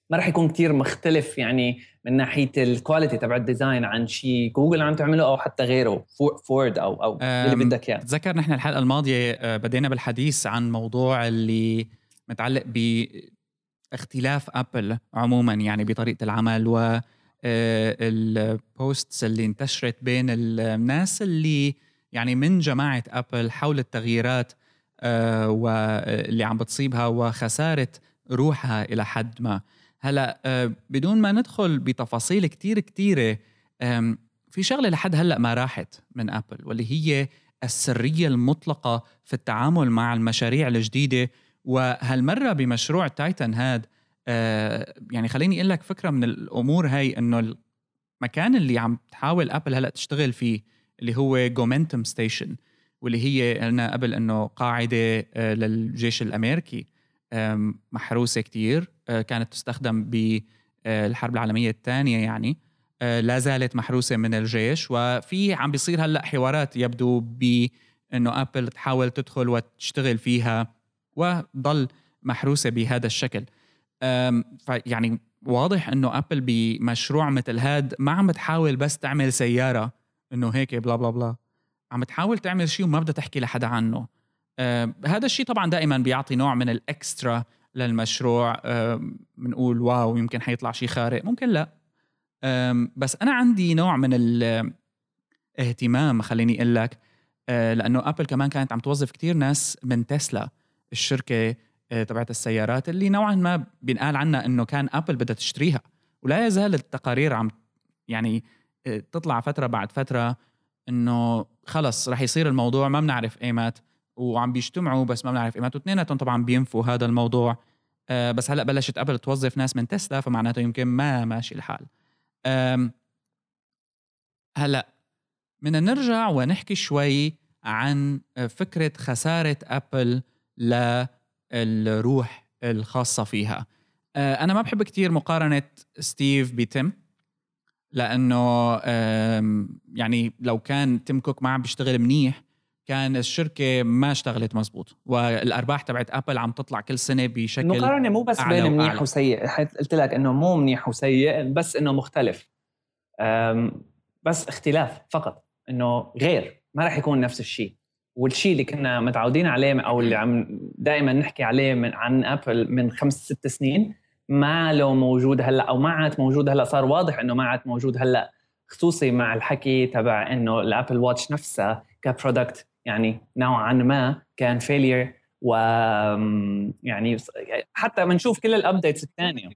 B: ما رح يكون كتير مختلف يعني من ناحية ال quality تبع ال design عن شيء جوجل عم تعمله أو حتى غيره فورد أو أو اللي بدك اياه
A: تذكر نحن الحلقة الماضية آه، بدينا بالحديث عن موضوع اللي متعلق باختلاف ابل عموما يعني بطريقة العمل و آه، ال posts اللي انتشرت بين الناس اللي يعني من جماعة ابل حول التغييرات آه، واللي عم بتصيبها وخسارة روحها إلى حد ما. هلأ آه، بدون ما ندخل بتفاصيل كتير كتيرة في شغلة لحد هلأ ما راحت من ابل واللي هي السرية المطلقة في التعامل مع المشاريع الجديدة. وهالمرة بمشروع تايتن هاد آه، يعني خليني أقول لك فكرة من الأمور هاي إنه المكان اللي عم تحاول أبل هلأ تشتغل فيه اللي هو GoMentum Station واللي هي قلنا قبل إنه قاعدة آه، للجيش الأمريكي. محروسة كتير آه، كانت تستخدم بالحرب العالمية الثانية يعني. لا زالت محروسة من الجيش وفي عم بيصير هلأ حوارات يبدو بانه أبل تحاول تدخل وتشتغل فيها. وضل محروسة بهذا الشكل. فيعني واضح إنه أبل بمشروع مثل هاد ما عم تحاول بس تعمل سيارة إنه هيك بلا بلا بلا عم تحاول تعمل شيء وما بدها تحكي لحدا عنه. هذا الشيء طبعا دائما بيعطي نوع من الإكسترا للمشروع. بنقول واو يمكن حيطلع شيء خارق ممكن لا. بس أنا عندي نوع من الاهتمام خليني أقول لك أه، لأنه Apple كمان كانت عم توظف كتير ناس من تسلا. الشركة آه، تبعت السيارات اللي نوعا ما بينقال عنها إنه كان Apple بدها تشتريها. ولا يزال التقارير عم يعني تطلع فترة بعد فترة إنه خلص رح يصير الموضوع ما بنعرف ايمت وعم بيجتمعوا بس ما بنعرف ايمت واثنيناتهم طبعا بينفوا هذا الموضوع. آه بس هلأ بلشت Apple توظف ناس من تسلا فمعناته يمكن ما ماشي الحال. هلأ بدنا نرجع ونحكي شوي عن فكرة خسارة Apple للروح الخاصة فيها. آه، أنا ما بحب كتير مقارنة ستيف بتيم لأنه يعني لو كان تيم كوك ما عم بيشتغل منيح كان الشركة ما اشتغلت مزبوط والأرباح تبعت Apple عم تطلع كل سنة بشكل
B: المقارنة مو بس بين منيح وسيء قلت لك إنه مو منيح وسيء بس إنه مختلف. بس اختلاف فقط إنه غير ما راح يكون نفس الشيء. والشيء اللي كنا متعودين عليه أو اللي عم دائما نحكي عليه من عن Apple من خمس ست سنين ما له موجود هلأ أو ما عاد موجود هلأ صار واضح إنه ما عاد موجود هلأ خصوصي مع الحكي تبع إنه ال Apple Watch نفسها ك product يعني نوعا ما كان failure و يعني حتى بنشوف كل ال updates الثانية.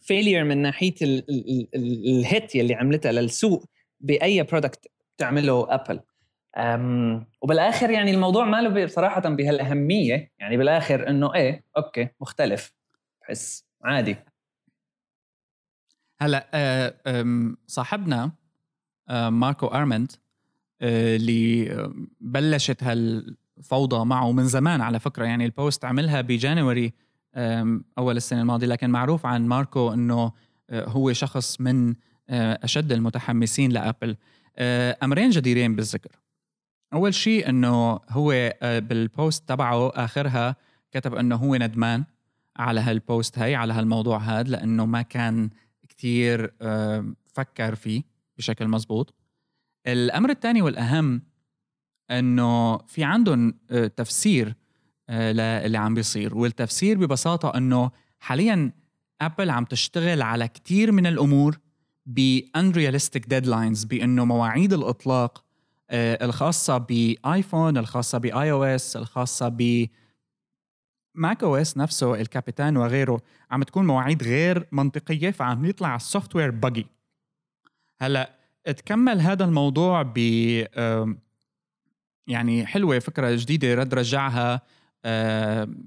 B: failure من ناحية ال hate يلي عملتها للسوق بأي product تعمله Apple وبالآخر يعني الموضوع ما له بصراحه بهالأهمية. يعني بالآخر إنه إيه okay مختلف. بحس عادي.
A: هلأ آه، صاحبنا آه، ماركو ارمنت آه، اللي بلشت هالفوضى معه من زمان على فكرة. يعني ال post عملها ب January أول السنة الماضية. لكن معروف عن ماركو إنه هو شخص من أشد المتحمسين ل Apple. أمرين جديرين بالذكر. أول شيء إنه هو آه، بال post تبعه آخرها كتب إنه هو ندمان على هال post هاي على هالموضوع هذا لإنه ما كان كتير آه، فكر فيه بشكل مزبوط. الأمر الثاني والأهم إنه في عندهم آه، تفسير للي عم بيصير. والتفسير ببساطة إنه حاليا Apple عم تشتغل على كتير من الأمور ب unrealistic deadlines بإنه مواعيد الإطلاق آه، الخاصة ب iPhone الخاصة ب iOS الخاصة ب Mac OS نفسه El Capitan وغيره عم تكون مواعيد غير منطقية فعم يطلع ال software buggy هلأ تكمل هذا الموضوع ب يعني حلوة فكرة جديدة رد رجعها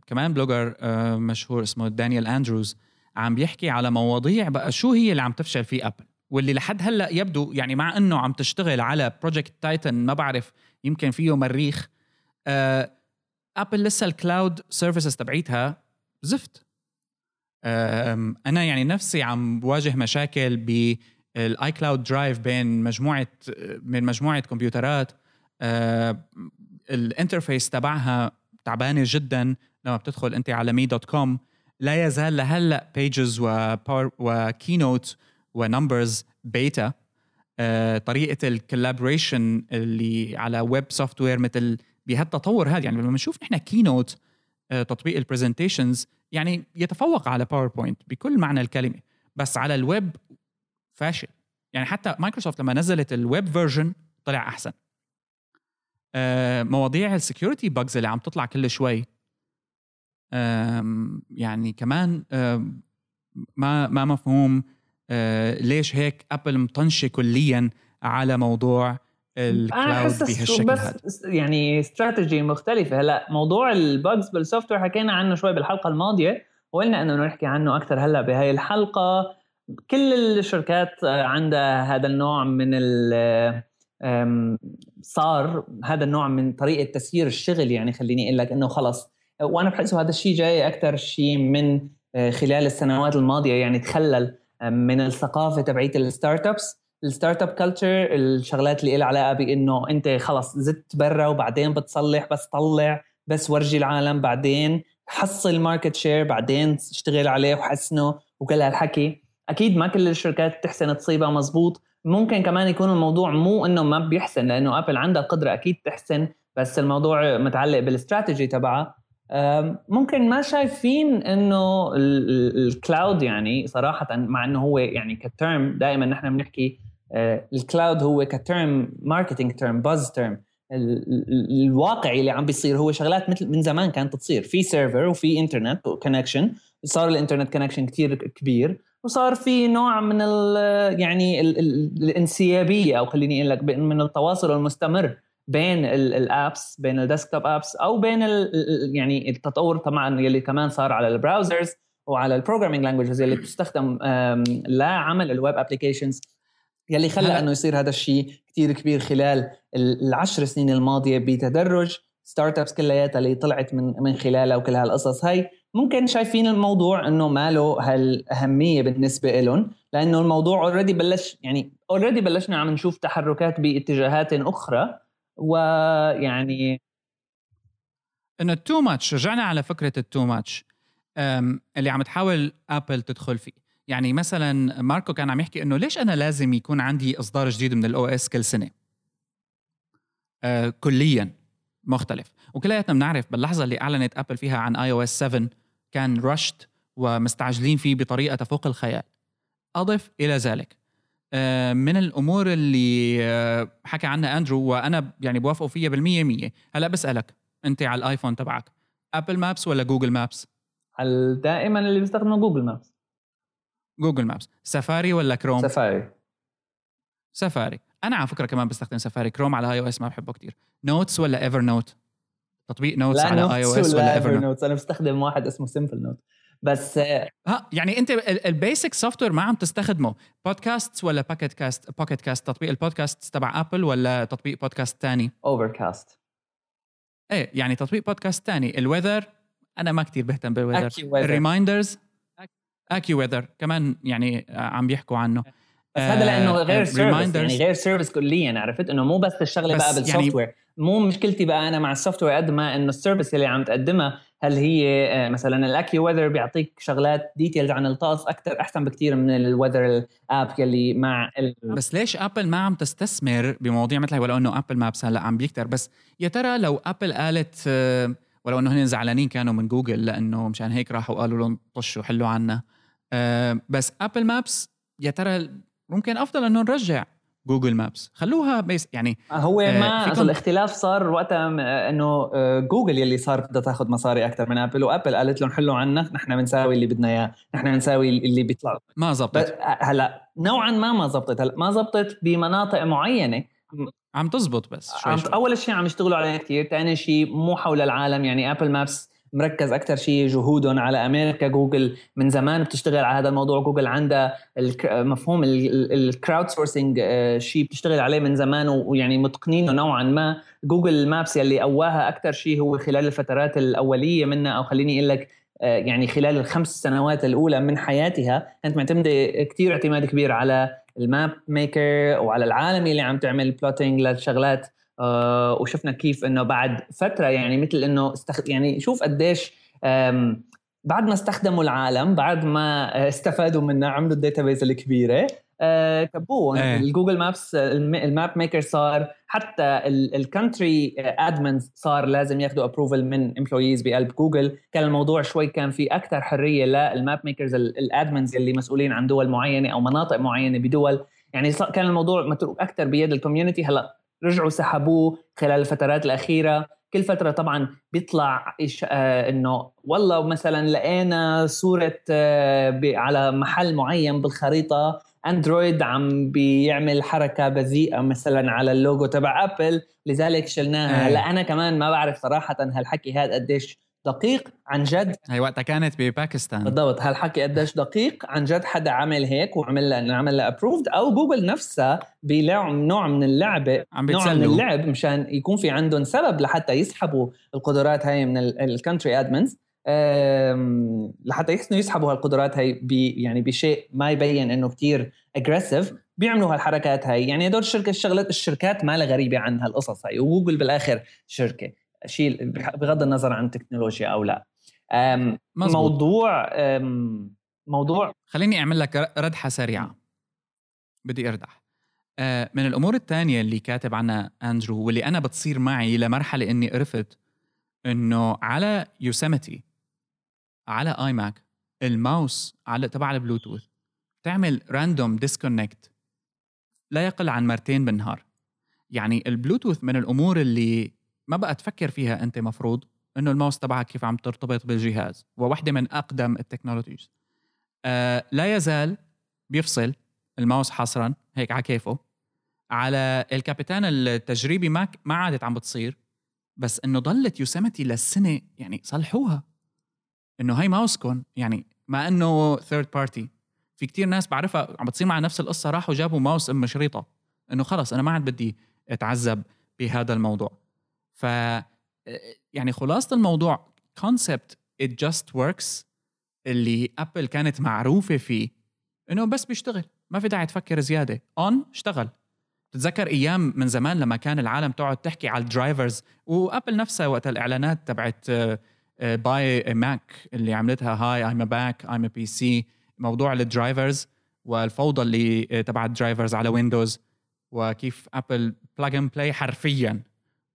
A: كمان blogger مشهور اسمه دانيال اندروز عم بيحكي على مواضيع بقى شو هي اللي عم تفشل فيه Apple واللي لحد هلأ يبدو يعني مع إنه عم تشتغل على Project Titan ما بعرف يمكن فيه مريخ آه Apple لسه ال cloud services تبعيتها زفت. آه أنا يعني نفسي عم بواجه مشاكل بال iCloud Drive بين مجموعة من مجموعة كمبيوترات. آه ال interface تبعها تعبانة جدا لما بتدخل أنت على me.com لا يزال لهلأ Pages و power و Keynote و Numbers beta آه، طريقة ال collaboration اللي على web software مثل بهالتطور هذا يعني لما نشوف نحن Keynote آه، تطبيق ال presentations يعني يتفوق على PowerPoint بكل معنى الكلمة بس على الويب فاشل. يعني حتى مايكروسوفت لما نزلت ال web version طلع أحسن. آه، مواضيع ال security bugs اللي عم تطلع كل شوي يعني كمان ما ما مفهوم. ليش هيك Apple مطنشة كليا على موضوع ال cloud بهالشكل هذا؟
B: يعني استراتيجي مختلفة. هلا موضوع ال bugs بال software حكينا عنه شوي بالحلقة الماضية وقلنا إنه نحكي عنه أكثر هلا بهاي الحلقة. كل الشركات عندها هذا النوع من صار هذا النوع من طريقة تسيير الشغل. يعني خليني أقول لك إنه خلص وأنا بحسه هذا الشيء جاي أكثر شيء من آه، خلال السنوات الماضية يعني تخلل. من الثقافة تبعيت ال startups ال startup culture الشغلات اللي لها علاقة بإنه أنت خلص زت برا وبعدين بتصلح بس طلع بس ورجي العالم بعدين حصل market share بعدين اشتغل عليه وحسنه وكل هالحكي. أكيد ما كل الشركات تحسن تصيبها مزبوط. ممكن كمان يكون الموضوع مو إنه ما بيحسن لأنه Apple عندها القدره أكيد تحسن بس الموضوع متعلق بالاستراتيجي تبعها. ممكن ما شايفين إنه ال cloud يعني صراحة مع إنه هو يعني ك term دائما نحن بنحكي آه، ال cloud هو ك term marketing term buzz term الواقعي اللي عم بيصير هو شغلات مثل من زمان كانت تصير. في server وفي internet connection صار ال internet connection كثير كبير وصار في نوع من ال يعني ال ال الانسيابية أو خليني أقول لك من التواصل المستمر. بين ال apps بين ال desktop apps أو بين يعني التطور طبعا يلي كمان صار على ال browsers وعلى ال programming languages اللي بتستخدم لعمل ال web applications يلي خلى إنه يصير هذا الشيء كثير كبير خلال العشر سنين الماضية بتدرج. startups كلياتها اللي طلعت من من خلالها وكل هالقصص هاي ممكن شايفين الموضوع إنه ما له هالأهمية بالنسبة لهم لأنه الموضوع already بلش يعني already بلشنا عم نشوف تحركات باتجاهات أخرى. ويعني
A: إنه too much رجعنا على فكرة ال too much اللي عم تحاول ابل تدخل فيه. يعني مثلا ماركو كان عم يحكي إنه ليش أنا لازم يكون عندي إصدار جديد من ال OS كل سنة؟ آه كليا مختلف. وكلياتنا بنعرف باللحظة اللي أعلنت ابل فيها عن iOS 7 كان rushed ومستعجلين فيه بطريقة تفوق الخيال. أضف إلى ذلك. من الأمور اللي آه، حكى عنها أندرو وأنا يعني بوافقه فيها بالمية مية. هلا بسألك أنت على الآيفون تبعك Apple Maps ولا Google Maps
B: دائما اللي بيستخدموا Google Maps
A: Google Maps Safari ولا Chrome
B: Safari.
A: Safari. أنا على فكرة كمان بستخدم Safari. Chrome على iOS ما بحبه كثير Notes ولا Evernote تطبيق Notes على iOS ولا
B: Evernote أنا بستخدم واحد اسمه Simplenote بس
A: ها يعني انت ال basic software ما عم تستخدمه. بودكاست ولا Pocket Casts Pocket Casts تطبيق البودكاست تبع ابل ولا تطبيق بودكاست ثاني
B: Overcast
A: إيه يعني تطبيق بودكاست ثاني ال weather أنا ما كتير بهتم بال weather ال reminders AccuWeather كمان يعني عم بيحكوا عنه.
B: بس هذا لأنه غير service يعني غير service كليا عرفت؟ إنه مو بس الشغلة بقى بال soft يعني ware مو مشكلتي بقى أنا مع ال software قد ما إنه ال service اللي عم تقدمها هل هي آه، مثلا ال AccuWeather بيعطيك شغلات details عن الطقس أكثر أحسن بكثير من ال weather app يلي مع ال...
A: بس ليش ابل ما عم تستثمر بمواضيع مثل ولو إنه Apple Maps هلأ عم بيكتر. بس يا ترى لو ابل قالت آه، ولو إنه هن زعلانين كانوا من جوجل لأنه مشان هيك راحوا قالوا لهم طشوا حلوا عنا. آه، بس Apple Maps يا ترى ممكن أفضل إنه نرجع Google Maps خلوها base يعني
B: هو آه، ما فيكم... الاختلاف صار وقتها إنه آه، جوجل يلي صار بدها تاخذ مصاري أكثر من ابل وأبل قالت لهم حلوا عنا نحن بنساوي اللي بدنا إياه نحن بنساوي اللي بيطلع.
A: ما زبطت.
B: هلأ نوعا ما ما زبطت. هلأ ما زبطت بمناطق معينة.
A: عم تزبط بس
B: شوي, عم شوي. أول شيء عم يشتغلوا عليه كثير ثاني شيء مو حول العالم يعني Apple Maps مركز أكثر شيء جهودهم على أمريكا. جوجل من زمان بتشتغل على هذا الموضوع. جوجل عندها مفهوم ال crowdsourcing آه، شيء بتشتغل عليه من زمان ويعني متقنينه نوعا ما. Google Maps يلي قواها أكثر شيء هو خلال الفترات الأولية منها أو خليني أقول لك آه، يعني خلال الخمس سنوات الأولى من حياتها. كانت معتمدة كثير اعتماد كبير على ال Map Maker وعلى العالم اللي عم تعمل plotting للشغلات. آه وشفنا كيف إنه بعد فترة يعني مثل إنه استخ... يعني شوف قديش بعد ما استخدموا العالم بعد ما استفادوا منها عملوا ال database الكبيرة آه كبوه. إيه. ال Google Maps ال Map Maker صار حتى ال country admins صار لازم ياخذوا approval من employees بقلب جوجل. كان الموضوع شوي كان في أكثر حرية لل map makers ال admins اللي مسؤولين عن دول معينة أو مناطق معينة بدول. يعني كان الموضوع متروك أكثر بيد ال community هلأ رجعوا سحبوه خلال الفترات الأخيرة. كل فترة طبعا بيطلع آه إنه والله مثلا لقينا صورة آه على محل معين بالخريطة أندرويد عم بيعمل حركة بذيئة مثلا على اللوجو تبع أبل. لذلك شلناها. هلا أنا كمان ما بعرف صراحة هالحكي هذا قديش دقيق عن جد؟
A: هي وقتها كانت بباكستان.
B: بالضبط. هالحكي قديش دقيق عن جد حدا عمل هيك وعمل لها عمل لها approved أو جوجل نفسها بلعب نوع من اللعبة
A: عم
B: نوع من اللعب مشان يكون في عندهم سبب لحتى يسحبوا القدرات هاي من ال country admins لحتى يحسنوا يسحبوا هالقدرات هاي بي يعني بشيء ما يبين إنه كتير aggressive بيعملوا هالحركات هاي. يعني هدول الشركة الشغلات الشركات ما لها غريبة عن هالقصص هاي. وجوجل بالآخر شركة. شيء بغض النظر عن التكنولوجيا أو لا. مزبوط. موضوع موضوع
A: خليني أعمل لك ردحة سريعة. بدي اردح آه، من الأمور الثانية اللي كاتب عنها أندرو واللي أنا بتصير معي لمرحلة إني عرفت إنه على يوسيمتي على iMac الماوس على تبع البلوتوث تعمل random disconnect لا يقل عن مرتين بالنهار. يعني البلوتوث من الأمور اللي ما بقى تفكر فيها أنت مفروض إنه الماوس تبعك كيف عم ترتبط بالجهاز. وواحده من أقدم ال technologies. آه لا يزال بيفصل الماوس حصرا هيك على كيفه. على ال Capitan التجريبي ما ما عادت عم بتصير بس إنه ضلت يوسيمتي للسنة يعني صلحوها. إنه هاي ماوسكم يعني مع إنه third party في كتير ناس بعرفها عم بتصير مع نفس القصة راحوا جابوا ماوس أم شريطة. إنه خلص أنا ما عاد بدي أتعذب بهذا الموضوع. ف يعني خلاصة الموضوع concept it just works اللي ابل كانت معروفة فيه إنه بس بيشتغل ما في داعي تفكر زيادة. on اشتغل. تتذكر أيام من زمان لما كان العالم تقعد تحكي على ال drivers وأبل نفسها وقت الإعلانات تبعت باي ماك اللي عملتها هاي I'm Mac I'm PC موضوع ال drivers والفوضى اللي آه، تبع ال drivers على ويندوز وكيف ابل plug and play حرفيا.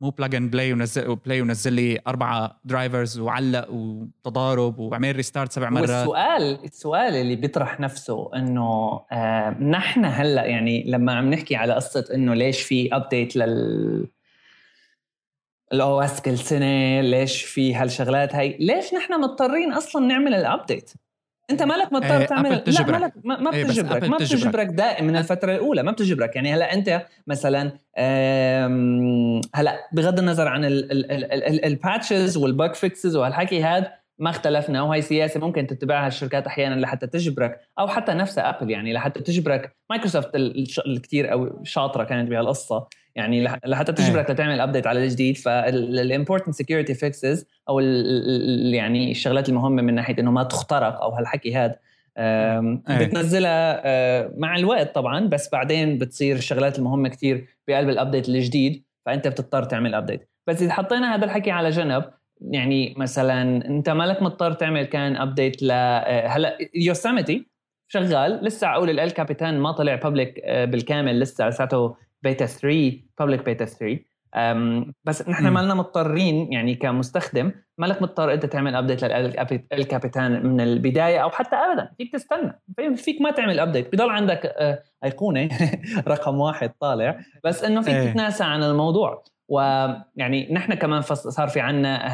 A: مو plug and play ونزل play ونزل لي أربعة drivers وعلق وتضارب وعمل restart سبع مرات.
B: والسؤال السؤال اللي بيطرح نفسه إنه آه نحن هلأ يعني لما عم نحكي على قصة إنه ليش في update لل ال OS كل سنه ليش في هالشغلات هاي ليش نحن مضطرين أصلا نعمل ال update أنت مالك مضطر
A: آه،
B: تعمل
A: لا
B: مالك ما, ما
A: إيه،
B: بتجبرك ما بتجبرك دائما من الفترة الأولى ما بتجبرك يعني هلا أنت مثلا هلا بغض النظر عن ال patches وال bug fixes وهالحكي هذا ما اختلفنا. وهي سياسة ممكن تتبعها الشركات أحيانا لحتى تجبرك أو حتى نفسها ابل يعني لحتى تجبرك مايكروسوفت الكثير أو شاطرة كانت بهالقصة. يعني لحتى تجبرك إيه. لتعمل update على الجديد فال important security fixes أو يعني الشغلات المهمة من ناحية إنه ما تخترق أو هالحكي هذا إيه. بتنزلها آه، مع الوقت طبعا بس بعدين بتصير الشغلات المهمة كثير بقلب ال update الجديد فأنت بتضطر تعمل update بس إذا حطينا هذا الحكي على جنب يعني مثلا أنت مالك مضطر تعمل كان update ل آه، هلا Yosemite شغال لسه أقول El Capitan ما طلع public آه، بالكامل لسه لساته بيتا 3 public beta 3 بس نحن ما لنا مضطرين يعني كمستخدم مالك مضطر أنت تعمل update لل Capitan من البداية أو حتى ابدا. فيك تستنى. فيك ما تعمل update بضل عندك آه، أيقونة رقم واحد طالع. بس إنه فيك إيه. تتناسى عن الموضوع. ويعني نحن كمان صار في عنا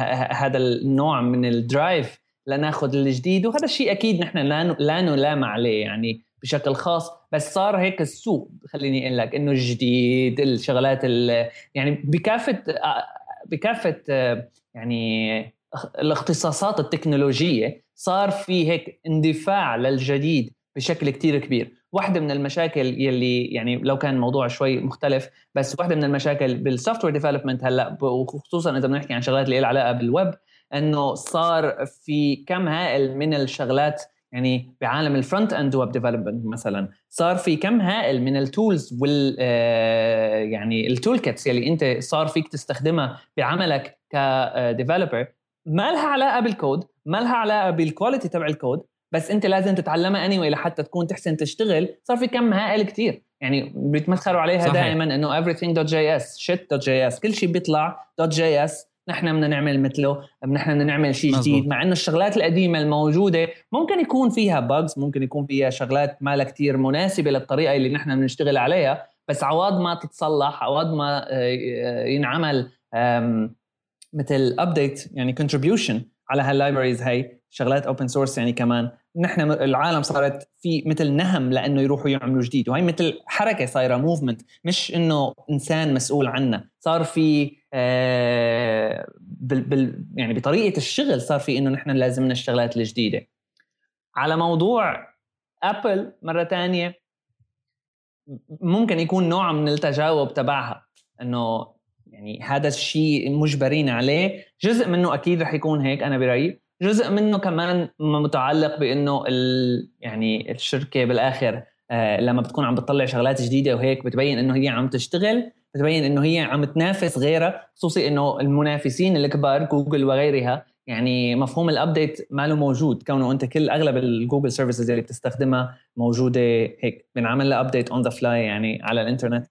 B: هذا النوع من ال drive لناخذ الجديد. وهذا الشيء أكيد نحن لا نلام عليه. يعني بشكل خاص بس صار هيك السوق خليني أقول لك إنه الجديد الشغلات يعني بكافة بكافة يعني الاختصاصات التكنولوجية صار في هيك اندفاع للجديد بشكل كتير كبير. واحدة من المشاكل يلي يعني لو كان الموضوع شوي مختلف بس واحدة من المشاكل بال software development هلأ وخصوصا إذا بنحكي عن شغلات اللي لها علاقة بالويب إنه صار في كم هائل من الشغلات يعني بعالم ال front end web development مثلا صار في كم هائل من ال tools وال آه، يعني ال toolkits يلي أنت صار فيك تستخدمها بعملك ك developer ما لها علاقة بالكود ما لها علاقة بال quality تبع الكود بس أنت لازم تتعلمها anyway لحتى تكون تحسن تشتغل. صار في كم هائل كتير. يعني بيتمثلوا عليها صحيح. دائما إنه everything.js shit.js كل شيء بيطلع .js نحن بدنا نعمل مثله نحن بدنا نعمل شيء جديد. مع إنه الشغلات القديمة الموجودة ممكن يكون فيها bugs ممكن يكون فيها شغلات ما كتير مناسبة للطريقة اللي نحن بنشتغل عليها بس عوض ما تتصلح عوض ما آه، ينعمل مثل update يعني contribution على هال libraries هاي شغلات open source يعني كمان نحن العالم صارت في مثل نهم لأنه يروحوا يعملوا جديد. وهي مثل حركة صايرة movement مش إنه إنسان مسؤول عنا صار في آه بال بال يعني بطريقة الشغل صار في إنه نحن لازم الشغلات الجديدة. على موضوع ابل مرة ثانية ممكن يكون نوع من التجاوب تبعها. إنه يعني هذا الشيء مجبرين عليه. جزء منه أكيد رح يكون هيك أنا برأيي. جزء منه كمان متعلق بإنه ال يعني الشركة بالآخر آه لما بتكون عم بتطلع شغلات جديدة وهيك بتبين إنه هي عم تشتغل بتبين إنه هي عم تنافس غيرها خصوصي إنه المنافسين الكبار جوجل وغيرها يعني مفهوم ال update ما له موجود كونه أنت كل أغلب ال Google services اللي بتستخدمها موجودة هيك بنعمل لها update on the fly يعني على الإنترنت.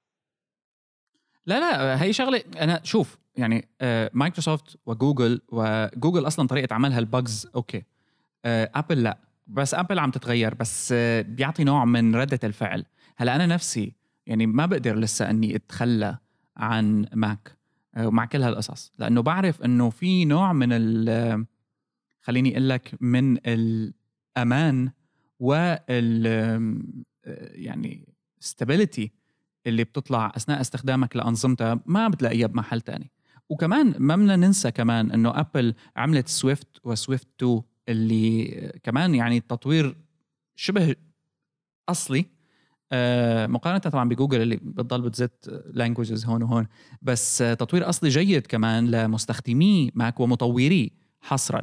A: لا لا هي شغلة أنا شوف يعني مايكروسوفت وجوجل وجوجل أصلا طريقة عملها ال bugs أوكي. ابل لا. بس ابل عم تتغير بس بيعطي نوع من ردة الفعل. هلأ أنا نفسي يعني ما بقدر لسه إني أتخلى عن ماك ومع كل هالقصص. لأنه بعرف إنه في نوع من ال خليني أقول لك من الأمان وال يعني stability اللي بتطلع أثناء استخدامك لأنظمتها ما بتلاقيها بمحل تاني. وكمان ما بدنا ننسى كمان إنه ابل عملت Swift و Swift 2 اللي كمان يعني تطوير شبه أصلي. آه، مقارنة طبعا بجوجل اللي بتضل بتزت languages هون وهون بس تطوير أصلي جيد كمان لمستخدمي ماك ومطوري حصرا.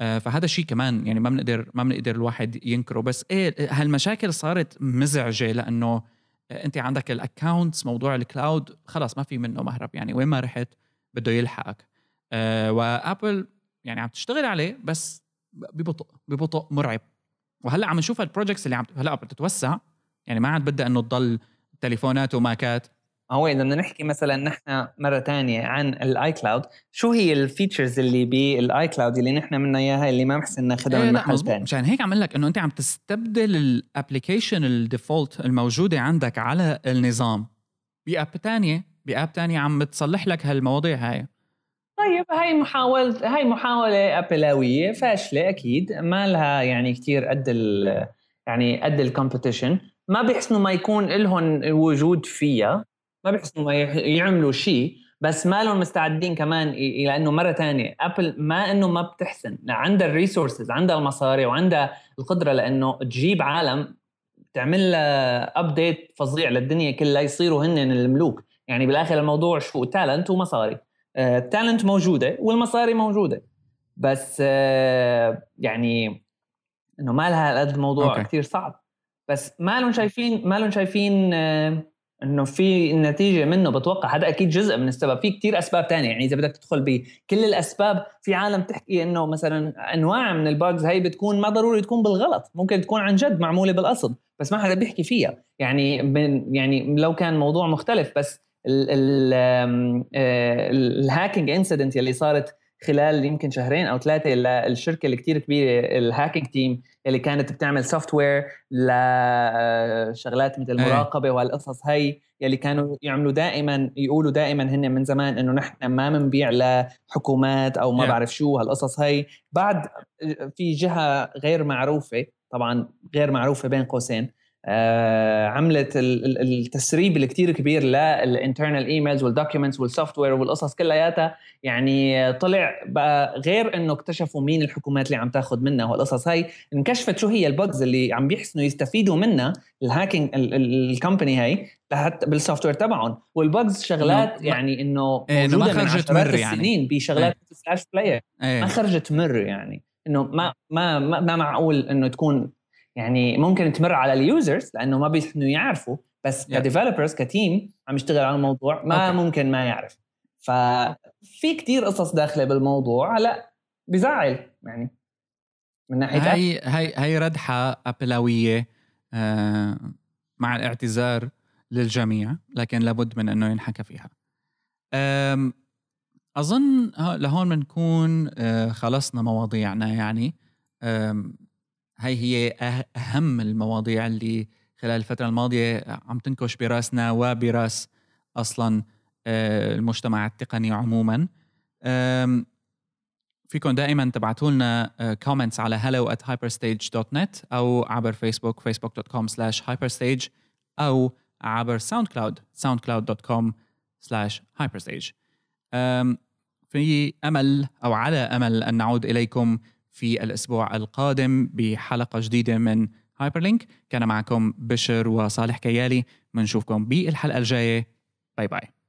A: آه، فهذا الشيء كمان يعني ما بنقدر ما بنقدر الواحد ينكره. بس إيه هالمشاكل صارت مزعجة لأنه أنت عندك ال accounts موضوع ال cloud خلاص ما في منه مهرب يعني. وين ما رحت بده يلحقك. أه وآبل يعني عم تشتغل عليه بس ببطء ببطء مرعب. وهلأ عم نشوف ال projects اللي عم هلأ بتتوسع يعني ما عاد بدها أنه تضل تليفونات وماكات.
B: هو اذا بدنا نحكي مثلا نحن مرة تانية عن الـ iCloud شو هي ال features اللي بال iCloud اللي نحن منا إياها اللي ما محسن ناخذها
A: إيه
B: من محل
A: ثاني مشان هيك عم لك إنه أنت عم تستبدل ال application ال default الموجودة عندك على النظام. ب app ثانية ب app ثانية عم تصلح لك هالمواضيع هاي.
B: طيب هاي محاولة هاي محاولة أبلاوية فاشلة أكيد. ما لها يعني كثير قد يعني قد ال competition ما بيحسنوا ما يكون لهم وجود فيها. ما بيحسنوا ما يعملوا شيء بس ما لهم مستعدين كمان إلى إنه مرة ثانية ابل ما إنه ما بتحسن. عندها ال resources عندها المصاري وعندها القدرة لإنه تجيب عالم تعمل لها update فظيع للدنيا كلها يصيروا هن الملوك. يعني بالآخر الموضوع شو؟ talent ومصاري. ال talent آه، موجودة والمصاري موجودة. بس آه يعني إنه ما لها قد الموضوع كثير صعب. بس ما لهم شايفين ما لهم شايفين آه إنه في نتيجه منه بتوقع. هذا أكيد جزء من السبب. في كتير أسباب تانية. يعني إذا بدك تدخل بكل الأسباب في عالم تحكي إنه مثلا أنواع من ال bugs هي بتكون ما ضروري تكون بالغلط. ممكن تكون عن جد معمولة بالقصد بس ما حدا بيحكي فيها. يعني من يعني لو كان موضوع مختلف بس ال hacking incident اللي صارت خلال يمكن شهرين أو ثلاثة للشركه اللي كثير كبيرة ال Hacking Team اللي كانت بتعمل software لشغلات مثل المراقبة وهالقصص هي يلي كانوا يعملوا دائما يقولوا دائما هن من زمان إنه نحن ما بنبيع لحكومات أو ما بعرف شو هالقصص هي بعد في جهة غير معروفة طبعا غير معروفة بين قوسين آه، عملت التسريب الكتير كبير لل internal emails وال documents وال software والقصص كلياتها. يعني طلع بقى غير إنه اكتشفوا مين الحكومات اللي عم تاخذ منها والقصص هاي. انكشفت شو هي البجز اللي عم بيحسنوا يستفيدوا منها الهاكينج الكومباني هاي لحتى بالسوفت وير تبعهم. والبجز شغلات يعني إنه
A: إيه، موجودة ما خرجت مر يعني.
B: السنين بشغلات سلاش إيه. بلاير إيه. ما خرجت مر يعني. إنه ما ما ما معقول إنه تكون يعني ممكن تمر على اليوزرز لأنه ما بيحسنوا يعرفوا بس yeah. كديفلوبرز كتيم عم يشتغل على الموضوع ما okay. ممكن ما يعرف ففي كتير قصص داخلة بالموضوع هلأ بزعل يعني من ناحية
A: هي هي هي ردحة أبلاوية آه مع الاعتذار للجميع لكن لابد من إنه ينحكى فيها أظن لهون بنكون آه خلصنا مواضيعنا يعني هاي هي أهم المواضيع اللي خلال الفترة الماضية عم تنكش براسنا وبراس أصلا آه، المجتمع التقني عموما. فيكم دائما تبعتوا لنا comments على hello at hyperstage.net أو عبر فيسبوك facebook.com slash hyperstage أو عبر ساوند كلاود soundcloud.com slash hyperstage. في أمل أو على أمل أن نعود إليكم في الأسبوع القادم بحلقة جديدة من هايبر لينك كان معكم بشر وصالح كيالي. بنشوفكم بالحلقة الجاية. باي باي